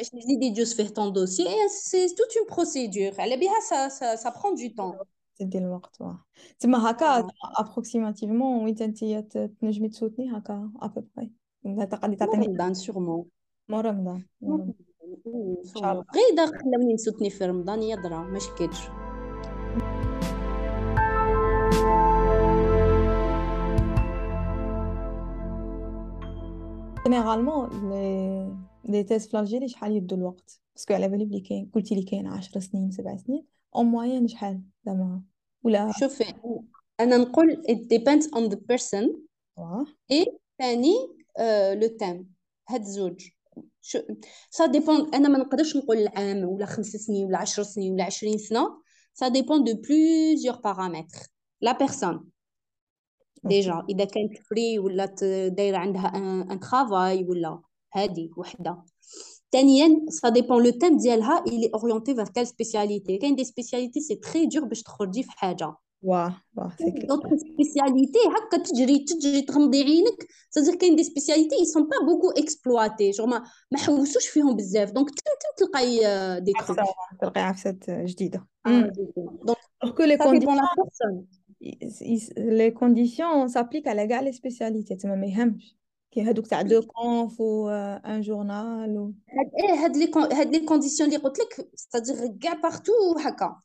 باش نزيد يجوز فيه طون دوسي سي توت اون بروسيدور على بها سا سا سا برون دو طون تدي الوقت واه تما هكا ابروكسيماتيفمون وين انت تنجمي تسوتني هكا ابوبري تقدري تعطيني رمضان سيغمون مور رمضان غير داخل خلاوني نسوتني في رمضان يضرا ما شكيتش جينيرالمون لي لي تيست في l'Algérie شحال يبدو الوقت؟ parce que على بالي بلي كاين قلتي لي كاين 10 سنين سبع سنين. اون موين شحال زعما ولا شوفي أنا نقول it depends on the person. اي ثاني le thème هاد زوج. ça dépend أنا ما نقدرش نقول العام ولا خمس سنين ولا 10 سنين ولا 20 سنة. ça dépend de plusieurs paramètres la personne déjà إذا كانت free ولا دايرة عندها un travail ولا. هادي وحده ثانيا سا ديبون لو تيم ديالها الي اورينتي فيغ كال سبيسياليتي كاين دي سبيسياليتي سي تري دور باش تخرجي في حاجه واه واه سي دوطخ سبيسياليتي هكا تجري تجري تغمضي عينك سادير كاين دي سبيسياليتي اي سون با بوكو اكسبلواتي جو ما ما حوسوش فيهم بزاف دونك تم تم تلقاي دي تروك تلقاي عفسات جديده دونك كو لي كونديسيون لي كونديسيون سابليك على كاع لي سبيسياليتي تما ما يهمش كي هادوك تاع دو كونف و ان جورنال و هاد ايه هاد لي هاد لي كونديسيون اللي قلت لك سادير كاع بارتو هكا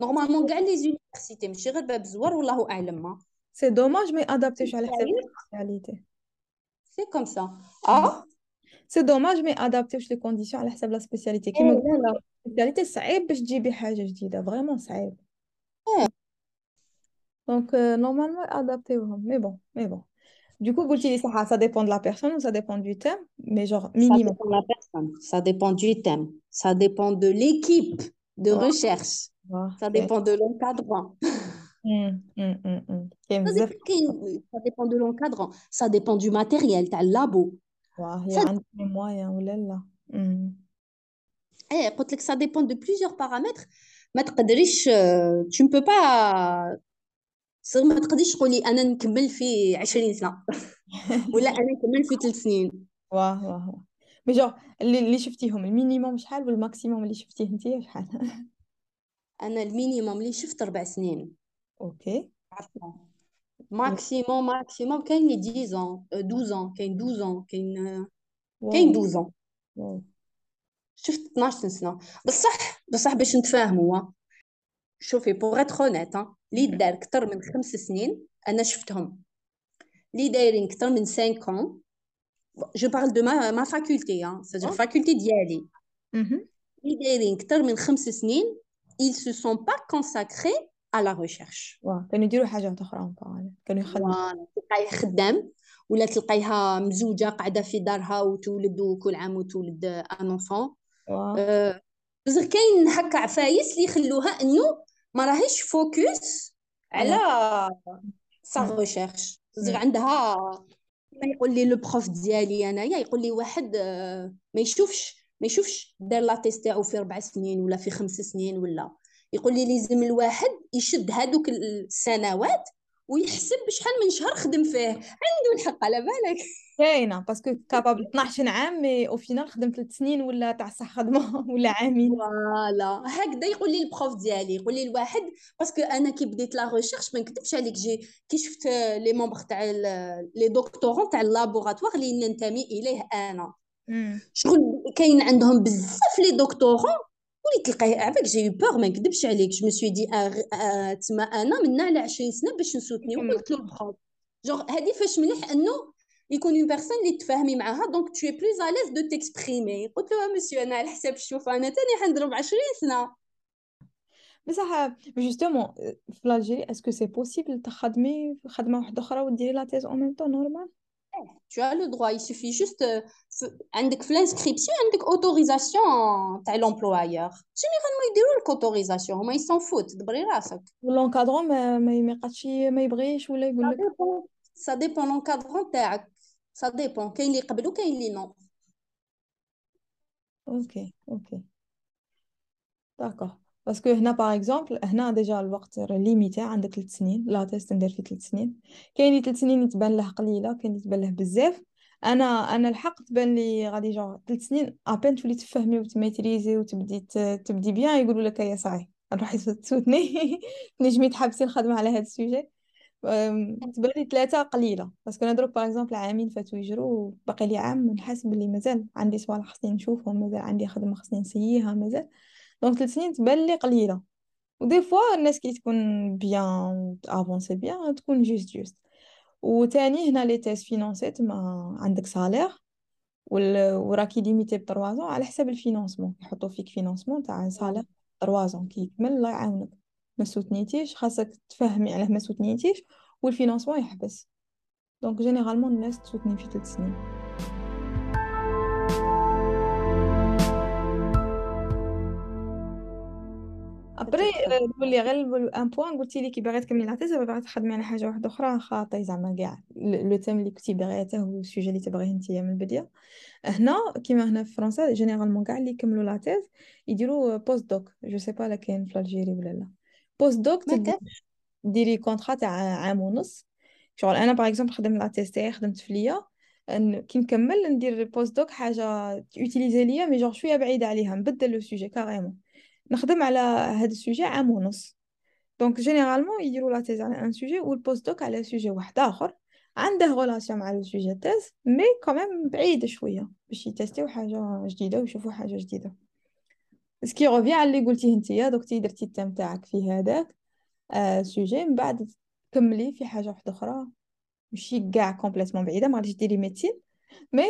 نورمالمون كاع لي زونيفرسيتي ماشي غير باب زوار والله اعلم ما سي دوماج ما يادابتيوش على حساب سبيسياليتي سي كوم سا اه سي دوماج ما يادابتيوش لي كونديسيون على حساب لا سبيسياليتي كيما لا لا سبيسياليتي صعيب باش تجيبي حاجه جديده فريمون صعيب دونك نورمالمون يادابتيوهم مي بون مي بون Du coup, ça dépend de la personne ou ça dépend du thème, mais genre minimum. Ça dépend de la personne, ça dépend du thème, ça dépend de l'équipe de recherche, ça dépend de l'encadrant. Hum, hum, hum, ça dépend de l'encadrant, ça dépend du matériel, t'as le labo. Ça... Eh, ça dépend de plusieurs paramètres. Euh, tu ne peux pas صغير ما تقدريش تقولي أنا نكمل في 20 سنة. ولا أنا نكمل في 3 سنين. واه واه mais genre اللي, اللي شفتيهم ال minimum شحال وال maximum اللي شفتيه انت شحال؟ أنا ال minimum اللي شفت أربع سنين. okay maximum maximum كاين لي 10 ans 12 ans كاين 12 ans كاين كاين 12 ans. شفت 12 سنة. بصح بصح باش نتفاهموا شوفي pour être honnête اللي دار أكثر من خمس سنين أنا شفتهم. اللي دايرين أكثر من 5 ans. je parle de ma ma faculté ها c'était faculté ديالي اللي دايرين أكثر من خمس سنين ils se sont pas consacrés à la recherche. كانوا يديروا حاجة أخرى كانوا يخدموا تلقايه خدام ولا تلقايها مزوجة قاعدة في دارها وتولد وكل عام وتولد un enfant أه بصح كاين هكا عفايس اللي يخلوها انه ما راهيش focus. على sa recherche. عندها يقول لي le prof ديالي انايا يقول لي واحد آه، ما يشوفش ما يشوفش دار la thèse تاعو في ربع سنين ولا في خمس سنين ولا. يقول لي لازم الواحد يشد هذوك السنوات ويحسب بشحال من شهر خدم فيه. عنده الحق على بالك؟ كاينة parce que capable 12 عام mais au final خدم 3 سنين ولا تاع صح خدمة ولا عامين. voilà هكذا يقول لي ال prof ديالي. يقول لي الواحد parce que أنا كي بديت la recherche ما نكذبش عليك جي كي شفت les membres تاع les doctorants تاع ال laboratoire اللي ننتمي إليه أنا. شغل كاين عندهم بزاف les doctorants وليت تلقاه عافاك j'ai peur ما نكذبش عليك. je me suis dit تما أنا من على 20 سنة باش نسوتني. وقلت له ال prof genre هادي فاش مليح إنه يكون une personne اللي تفهمي معاها donc t'es plus à l'aise de t'exprimer قلت له مسيو أنا على حساب الشوف أنا تاني حنضرب 20 سنة. بصح justement في l'Algérie est-ce que c'est possible تخدمي خدمة واحدة أخرى وديري la thèse en même temps normal tu as le droit il suffit juste عندك في الانسكريبسيون عندك اوتوريزاسيون تاع لومبلوايور جينيرالمون يديروا لك اوتوريزاسيون هما يسون فوت دبري راسك لونكادرون ما ما يقعدش ما يبغيش ولا يقول لك سا ديبون لونكادرون تاعك سا ديبون كاين اللي يقبلوا كاين اللي نو اوكي اوكي داكوغ باسكو هنا باغ اكزومبل هنا ديجا الوقت ليميتي عندك 3 سنين لا تيست ندير في 3 سنين. كاين اللي 3 سنين يتبان له قليلة كاين يتبان له بزاف. أنا أنا الحق تبان لي غادي جوغ 3 سنين à peine تولي تفهمي وتميتريزي وتبدي تبدي bien يقولوا لك يا صاحي نروحي تسوتني. نجمي تحبسي الخدمة على هذا ال sujet. تبان لي ثلاثة قليلة parce que أنا دروك par exemple عامين فاتو يجرو باقي لي عام نحس بلي مازال عندي صوالح خصني نشوفهم مازال عندي خدمة خصني نسييها مازال. donc ثلاث سنين تبان لي قليله و des fois الناس كي تكون bien avancé bien تكون juste juste وتاني هنا les thèses financées ما عندك salaire وراكي limité ب 3 على حساب ال financement يحطوا فيك financement تاع salaire 3 كي يكمل الله يعاونك ما سوتنيتيش خاصك تفهمي علاه ما سوتنيتيش وال financement يحبس donc généralement الناس تسوتني في 3 سنين après نولي غير un point قلتي لي كي باغي تكملي la thèse باغي تخدمي على حاجة واحدة أخرى خاطي زعما كاع le thème اللي كنتي باغيته هو ال sujet اللي تبغيه نتيا من البدايه هنا كيما هنا في فرنسا généralement كاع اللي يكملوا la thèse يديروا post-doc je sais pas là كاين في l'Algérie ولا لا post-doc ديري contrat تاع عام ونص شغل أنا par exemple خدمت la thèse تاعي خدمت في l'IA كي نكمل ندير post-doc حاجة utiliser l'IA mais genre شوية بعيده عليها نبدل le sujet carrément نخدم على هذا ال sujet عام ونص. donc généralement يديروا la thèse على un sujet وال post-doc على sujet واحد آخر. عنده relation مع le sujet thèse mais quand même بعيد شوية باش يتيستيو حاجة جديدة ويشوفوا حاجة جديدة. ce qui revient على اللي قلتيه نتيا دوك تي درتي ال thème تاعك في هذاك آه سوجي من بعد تكملي في حاجة واحدة أخرى ماشي كاع كومبليتمون بعيدة ما غاديش ديري ميديسين مي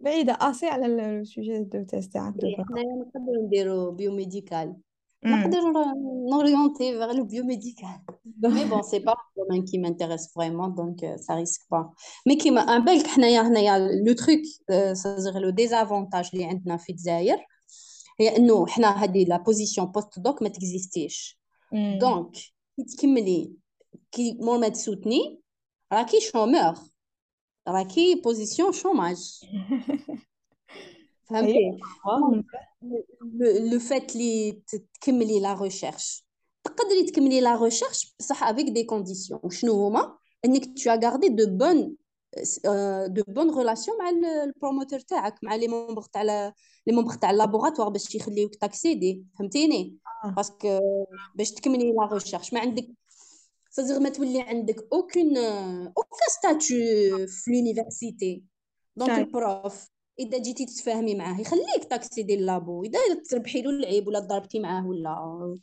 بعيده اسي على السوجي دو تيست تاعك حنايا نقدروا نديرو بيوميديكال نقدر نوريونتي فيغ لو بيوميديكال مي بون سي با دومين كي مانتيريس فريمون دونك سا ريسك با مي كيما ان بالك حنايا هنايا لو تروك سازيغ لو ديزافونتاج اللي عندنا في الجزائر هي انه حنا هذه لا بوزيسيون بوست دوك ما تكزيستيش دونك كي تكملي كي مور ما تسوتني راكي شومور راكي بوزيسيون شوماج فهمتي لو فات لي تكملي لا ريشيرش تقدري تكملي لا ريشيرش بصح افيك دي كونديسيون وشنو هما انك تو غاردي دو بون دو بون ريلاسيون مع البروموتور تاعك مع لي مومبر تاع لي مومبر تاع اللابوراتوار باش يخليوك تاكسيدي فهمتيني باسكو باش تكملي لا ريشيرش ما عندك سازيغ ما تولي عندك aucun aucun statut في l'université donc ال prof إذا جيتي تتفاهمي معاه يخليك تاكسيدي ال labo إذا تربحي له العيب ولا ضربتي معاه ولا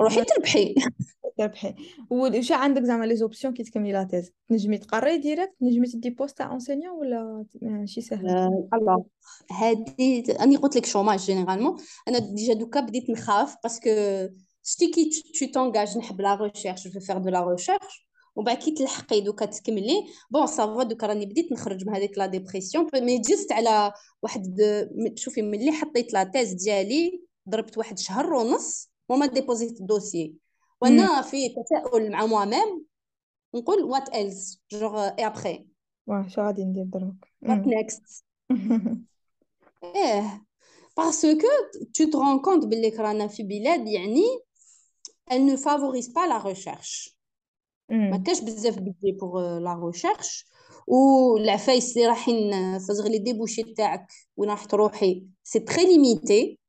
روحي تربحي. تربحي. وش عندك زعما les options كي تكملي la thèse تنجمي تقري direct تنجمي تدي poste تاع enseignant ولا ماشي سهل؟ آه الله هادي أني قلت لك chômage généralement أنا déjà دوكا بديت نخاف parce que شتي كي tu t'engages نحب la recherche je vais faire de la recherche ومن بعد كي تلحقي دوكا تكملي bon ça va دوكا راني بديت نخرج من هذيك la dépression mais juste على واحد شوفي ملي حطيت la thèse ديالي ضربت واحد شهر ونص وما ديبوزيت ال dossier وأنا في تساؤل مع moi-même نقول what else genre et après واه شو غادي ندير دروك وات نيكست إيه باسكو تو te rends compte باللي رانا في بلاد يعني elle ne favorise pas la recherche ما كاش بزاف بيدي بوغ لا ريشيرش والعفايس اللي رايحين صغر لي ديبوشي تاعك وين راح تروحي سي تري ليميتي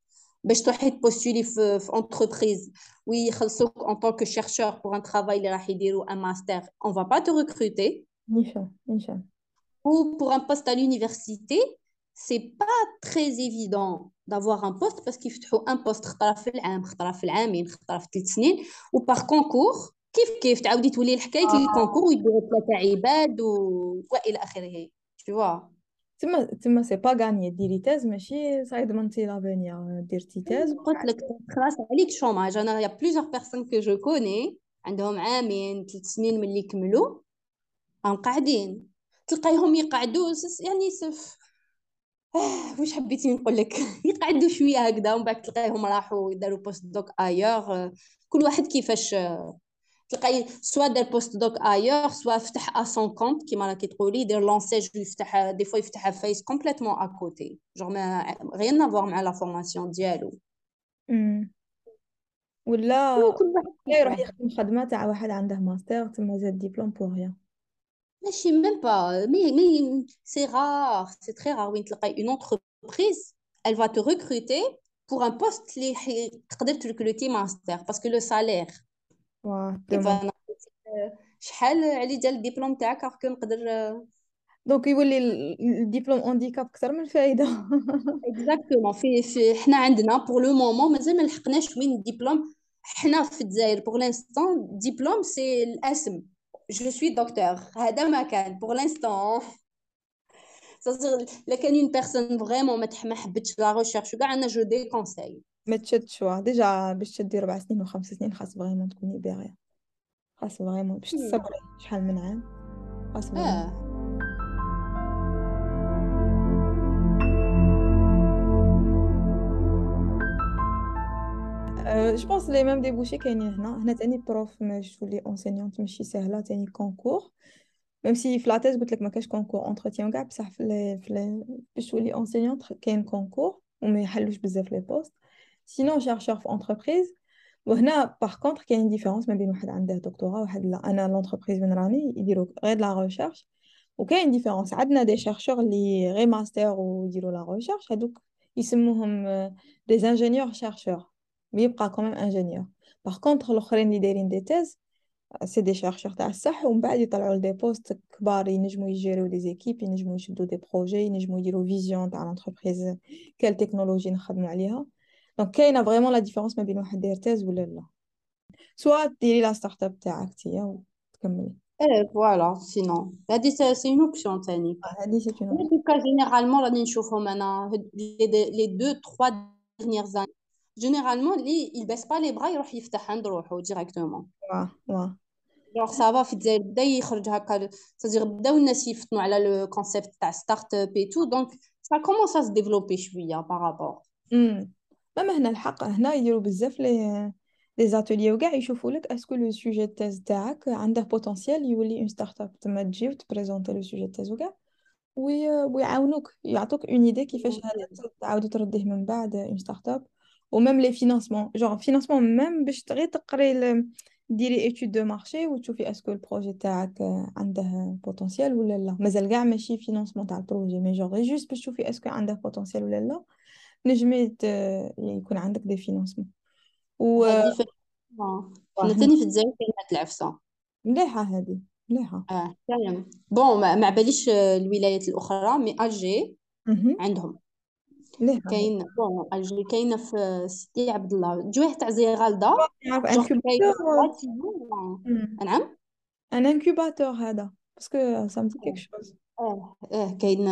باش تروحي تبوستولي في في انتربريز ويخلصوك ان طونك شيرشور بوغ ان ترافاي اللي راح يديروا ان ماستر اون فا با تو ريكروتي نيشان نيشان ou pour un poste à l'université C'est pas très évident d'avoir un poste parce يفتحوا un poste خطره في العام خطره في العامين خطره في ثلاث سنين و par concours كيف كيف تعاودي تولي الحكاية. ال concours ويديروا ثلاثة عباد و... والى اخره tout تما تما c'est pas garanti ديري thèse ماشي صاي ضمنتي l'avenir درتي thèse قلت لك خلاص عليك chômage أنا y a plusieurs personnes que je connais عندهم عامين ثلاث سنين ملي كملوا راهم قاعدين. تلقايهم يقعدوا يعني سف. آه واش حبيتي نقول لك؟ يقعدوا شوية هكذا ومن بعد تلقايهم راحوا داروا post-doc ailleurs كل واحد كيفاش تلقاي soit دار post-doc ailleurs soit فتح à son compte كيما راكي تقولي يدير لونساج ويفتح des fois يفتح فايس complètement à côté genre n'a rien à voir مع la formation ديالو. ولا لا يروح يخدم خدمة تاع واحد عنده ماستر تما زاد ديبلوم بور ريان ماشي ميم با مي مي سي رار سي تري رار وين تلقاي اون انتربريز elle va te recruter pour un poste اللي تقدر تريكروتي ماستر باسكو لو سالير شحال علي ديال الدبلوم تاعك راك نقدر دونك يولي الدبلوم اونديكاب اكثر من فايده اكزاكتومون في في حنا عندنا بور لو مومون مازال ما لحقناش وين الدبلوم حنا في الجزائر بور لانستون ديبلوم سي الاسم لانستون صدق لا كان اون بيرسون فريمون ما حبتش لا ريشيرش كاع أنا جو دي كونساي ما تشدش ديجا باش تدي ربع سنين وخمس سنين خاص فريمون تكوني باغيه خاص فريمون باش تصبري. شحال من عام؟ خاص آه. جو بونس لي ميم ديبوشي كاينين هنا هنا تاني بروف باش تولي اونسينيونت ماشي سهله تاني كونكور ميم سي في لاتيز قلت لك ما كاش كونكور اونتروتيان كاع بصح في, في باش تولي اونسينيونت كاين كونكور وما يحلوش بزاف لي بوست سينون شيرشور في انتربريز وهنا باغ كونطخ كاين ديفيرونس ما بين واحد عنده دكتوراه وواحد لا انا لونتربريز من راني يديروا غير لا ريشيرش وكاين ديفيرونس عندنا دي شيرشور اللي غير ماستر ويديروا لا ريشيرش هذوك يسموهم دي انجينيور شيرشور مي يبقى كوميم انجينيور باغ كونطخ الاخرين اللي دايرين دي تيز سي دي شيرشور تاع الصح ومن بعد يطلعوا دي بوست كبار ينجموا يجيروا دي زيكيب ينجموا يشدوا دي بروجي ينجموا يديروا فيزيون تاع لونتربريز كال تكنولوجي نخدموا عليها دونك كاينه فريمون لا ديفيرونس ما بين واحد داير تيز ولا لا سوا ديري لا ستارت اب تاعك تيا وتكملي ايه فوالا سينون هادي سي اون اوبسيون تاني هادي سي اون دوكا جينيرالمون راني نشوفهم انا لي دو تخوا ديرنيير زاني généralement les إلباس باللي بغا يروح يفتح عند روحو directement واه واه genre ça va في الجزائر بدا يخرج هكا تدير بداو الناس يفطنوا على le concept تاع start-up et tout donc ça commence à développer شوية par rapport même هنا الحق هنا يديروا بزاف les les ateliers وكاع يشوفوا لك est-ce que le sujet thèse تاعك عنده potentiel يولي une start-up تما تجي وت présenter le sujet thèse وكاع ويعاونوك يعطوك une idée كيفاش تعاود ترديه من بعد une start-up و même les financements genre financement même باش غير تقري ديري étude de marché وتشوفي est-ce que ال projet تاعك عنده potentiel ولا لا مازال كاع ماشي financement تاع ال projet mais genre juste باش تشوفي est-ce que عنده potentiel ولا لا نجمي يكون عندك des financements و حنا تاني في الجزائر كاين هاد العفسه مليحة هذه مليحة. آه بون ما باليش الولايات الأخرى مي الجي عندهم. مليحه كاين بون الجي كاينه في سيدي عبد الله جويه تاع زيغالدا نعرف نعم ان انكوباتور هذا باسكو سا مدي كيك شوز اه اه كاين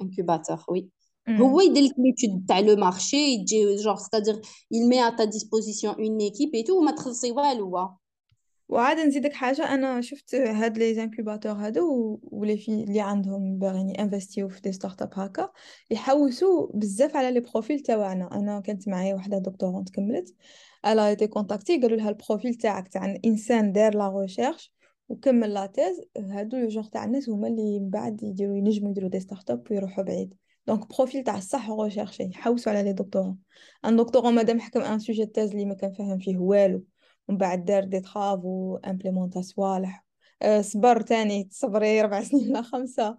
انكوباتور وي هو يدير لك ليتود تاع لو مارشي يجي جور ستادير il met à ta disposition une équipe et tout وما تخلصي والو وعاد نزيدك حاجة أنا شفت هاد les incubateurs هادو ولي في اللي عندهم باغيين ي investir و في des start-up هكا. يحوسوا بزاف على les profils تاعنا أنا كانت معايا وحدة doctorante كملت. elle a été contactée قالوا لها ال profil تاعك تاع إنسان دار la recherche وكمل la thèse هادو le genre تاع الناس هما اللي من بعد يديروا ينجموا يديروا des start-up ويروحوا بعيد. donc profil تاع الصح recherché يحوسوا على les doctorants un doctorant مادام حكم un sujet thèse اللي ما كان فاهم فيه والو. ومن بعد دار des travaux implémenta صوالح. أه صبر تاني تصبري ربع سنين ولا خمسة.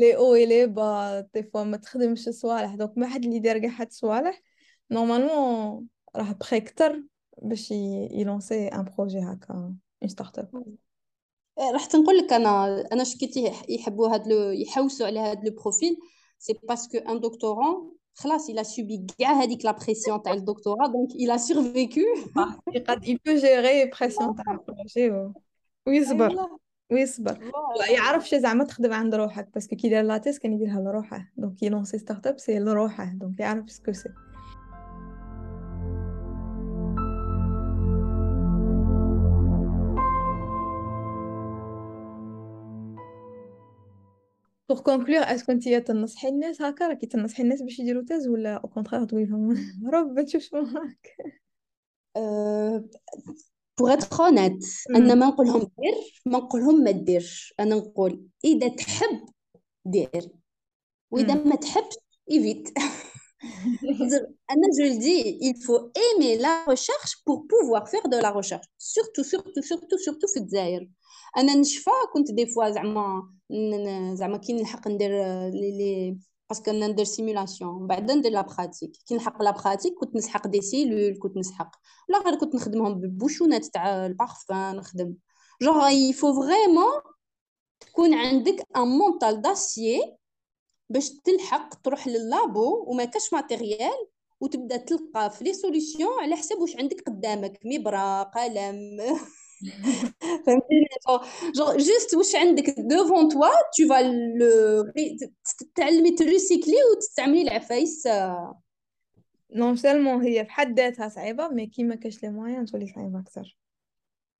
لي أو لي با des fois ما تخدمش صوالح. donc ما حد اللي دار كاع حد صوالح. normalement راه بخي كتر باش ي lancer un projet هكا une start-up راح تنقول لك أنا أنا شكيتي يحبوا هاد لو يحوسوا على هاد le profil سي باسكو ان دكتورون خلاص il a subi كاع هذيك لا بريسيون تاع الدكتوراه دونك il a survécu يقد il peut gérer بريسيون تاع البروجي ويصبر ويصبر يعرف شي زعما تخدم عند روحك باسكو كي دار لاتيس كان يديرها لروحه دونك يلونسي ستارت اب سي لروحه دونك يعرف سكو سي pour conclure est-ce que انتيا تنصحي الناس هكا راكي تنصحي الناس باش يديروا thèse ولا au contraire تقولي لهم رب تشوف معاك pour être honnête أنا ما نقول لهم دير ما نقول لهم ما ديرش. أنا نقول إذا تحب دير. وإذا ما تحبش évite أنا je dis il faut aimer la recherche pour pouvoir faire de la recherche. Surtout surtout surtout surtout في الجزائر. أنا نشفى كنت des fois زعما زعما كي نلحق ندير لي لي parce que أنا ندير simulation بعد ندير la pratique كي نلحق la pratique كنت نسحق des cellules كنت نسحق. لا غير كنت نخدمهم بال bouchon ات تاع البارفان نخدم. genre il faut vraiment تكون عندك un mental d'acier باش تلحق تروح لل labo وما كاش matériel وتبدأ تلقى في les solutions على حساب واش عندك قدامك. مبره قلم. فهمتيني جونغ جوست واش عندك دوفون توا تو فا لو تعلمي تريسيكلي وتستعملي العفايس نون سيلمون هي في حد ذاتها صعيبه مي كي ما كاش لي موان تولي صعيبه اكثر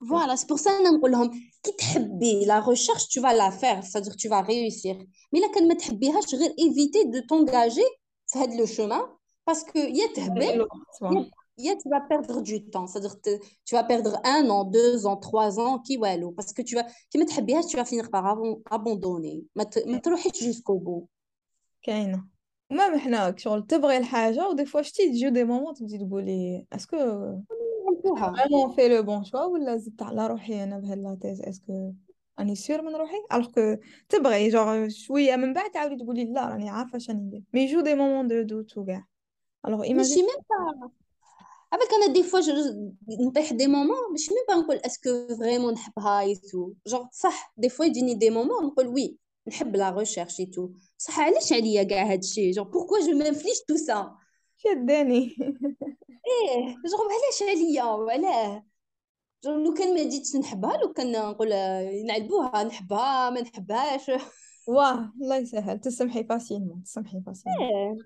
فوالا سي بور سا انا نقول لهم كي تحبي لا ريشيرش تو فا لا فير سادير تو فا ريوسير مي لا كان ما تحبيهاش غير ايفيتي دو تونجاجي في هاد لو شومان باسكو يا تهبل yeah, tu vas perdre du temps. C'est-à-dire que tu vas perdre un an, deux ans, trois ans, qui walou. Parce que tu vas, qui me تحبيهاش, tu vas finir par abandonner. ما ما تروحيش jusqu'au bout. كاينه المهم حنا شغل تبغي الحاجه ودي فوا شتي تجيو دي مومون تبدي تقولي اسكو فريمون في لو بون شوا ولا زدت على روحي انا بهاد لا تيز اسكو راني سير من روحي الوغ كو تبغي جوغ شويه من بعد تعاودي تقولي لا راني عارفه شنو ندير مي جو دي مومون دو دوت وكاع الوغ ايماجين ماشي ميم avec انا دي فوا نطيح دي مومون مش ميم با نقول اسكو فريمون نحبها اي تو جونغ صح دي فوا يجيني دي مومون نقول وي نحب لا ريشيرش اي تو صح علاش عليا كاع هادشي جونغ بوركوا جو مانفليش تو سا شداني ايه جونغ علاش عليا وعلاه جونغ لو كان ما جيتش نحبها لو كان نقول نعلبوها نحبها ما نحبهاش واه الله يسهل تسمحي فاسيلمون تسمحي فاسيلمون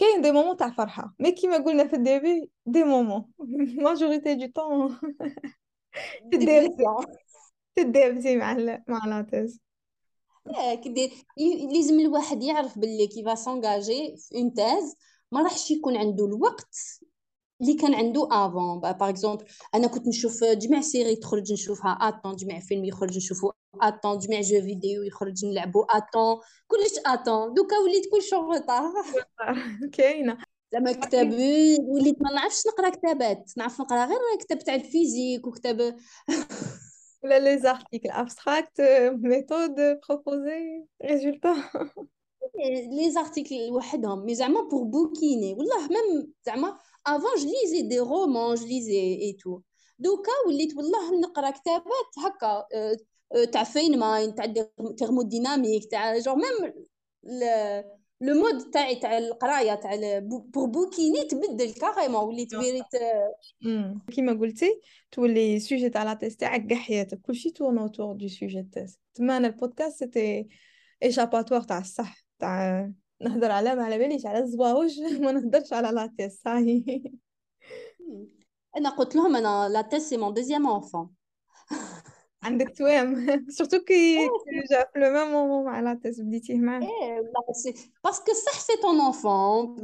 كاين دي مومون تاع فرحه مي كيما قلنا في الديبي دي مومون ماجوريتي دو طون تدابزي مع مع لاتيز كدير لازم الواحد يعرف باللي كيفا سونجاجي في اون تاز ما راحش يكون عنده الوقت اللي كان عنده افون باغ اكزومبل انا كنت نشوف جميع سيري تخرج نشوفها اتون جميع فيلم يخرج نشوفو اتون جميع جو فيديو يخرج نلعبو اتون كلش اتون دوكا وليت كل شرطه كاينه زعما كتاب وليت ما نعرفش نقرا كتابات نعرف نقرا غير كتاب تاع الفيزيك وكتاب ولا لي زارتيكل ابستراكت ميثود بروبوزي ريزولتا لي زارتيكل وحدهم مي زعما بور بوكيني والله ميم زعما افون جو ليزي دي رومان جو ليزي اي تو دوكا وليت والله نقرا كتابات هكا تاع فين ماين تاع تيرموديناميك تاع جور ميم لو مود تاعي تاع القراية تاع بور بوكيني تبدل كاريمون وليت فيريت كيما قلتي تولي سوجي تاع لا تيست تاعك كاع حياتك كلشي تورن اوتور دو سوجي تيست تما أنا البودكاست سيتي ايشاباتوار تاع الصح تاع نهضر على ما على باليش على الزواوج ما نهضرش على لا تيست صاحي انا قلت لهم انا لا تيست سي مون دوزيام اونفون عندك توام سورتو كي جا في لو ميم مومون مع لا تيست بديتيه معاه ايه باسكو صح سي طون اونفون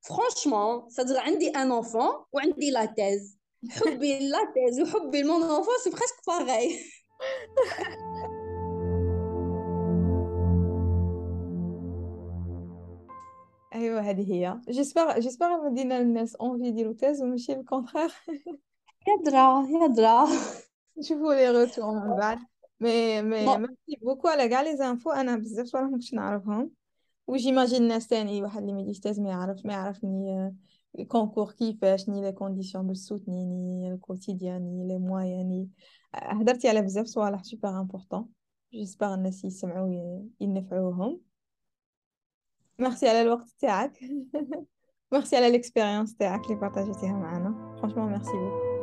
فرانشمون صدر عندي ان اونفون وعندي لا تيز حبي لا تيز وحبي لمون اونفون سي بريسك باغاي ايوا هذه هي جيسبر جيسبر مدينا الناس اونفي يديروا تيز وماشي الكونترير يدرا يدرا نشوفوا les retours من بعد mais mais merci beaucoup على كاع les infos أنا بزاف صراحة ما كنتش نعرفهم و j'imagine الناس تاني واحد اللي ما يديش thèse ما يعرفش ما يعرفني concours كيفاش ني les conditions باش تسوتني ني ال quotidien ني les moyens ني هدرتي على بزاف صوالح super importants j'espère الناس يسمعوا ينفعوهم ميرسي على الوقت تاعك ميرسي على الاكسبيريونس تاعك اللي بارطاجيتيها معنا فرانشمون ميرسي بوكو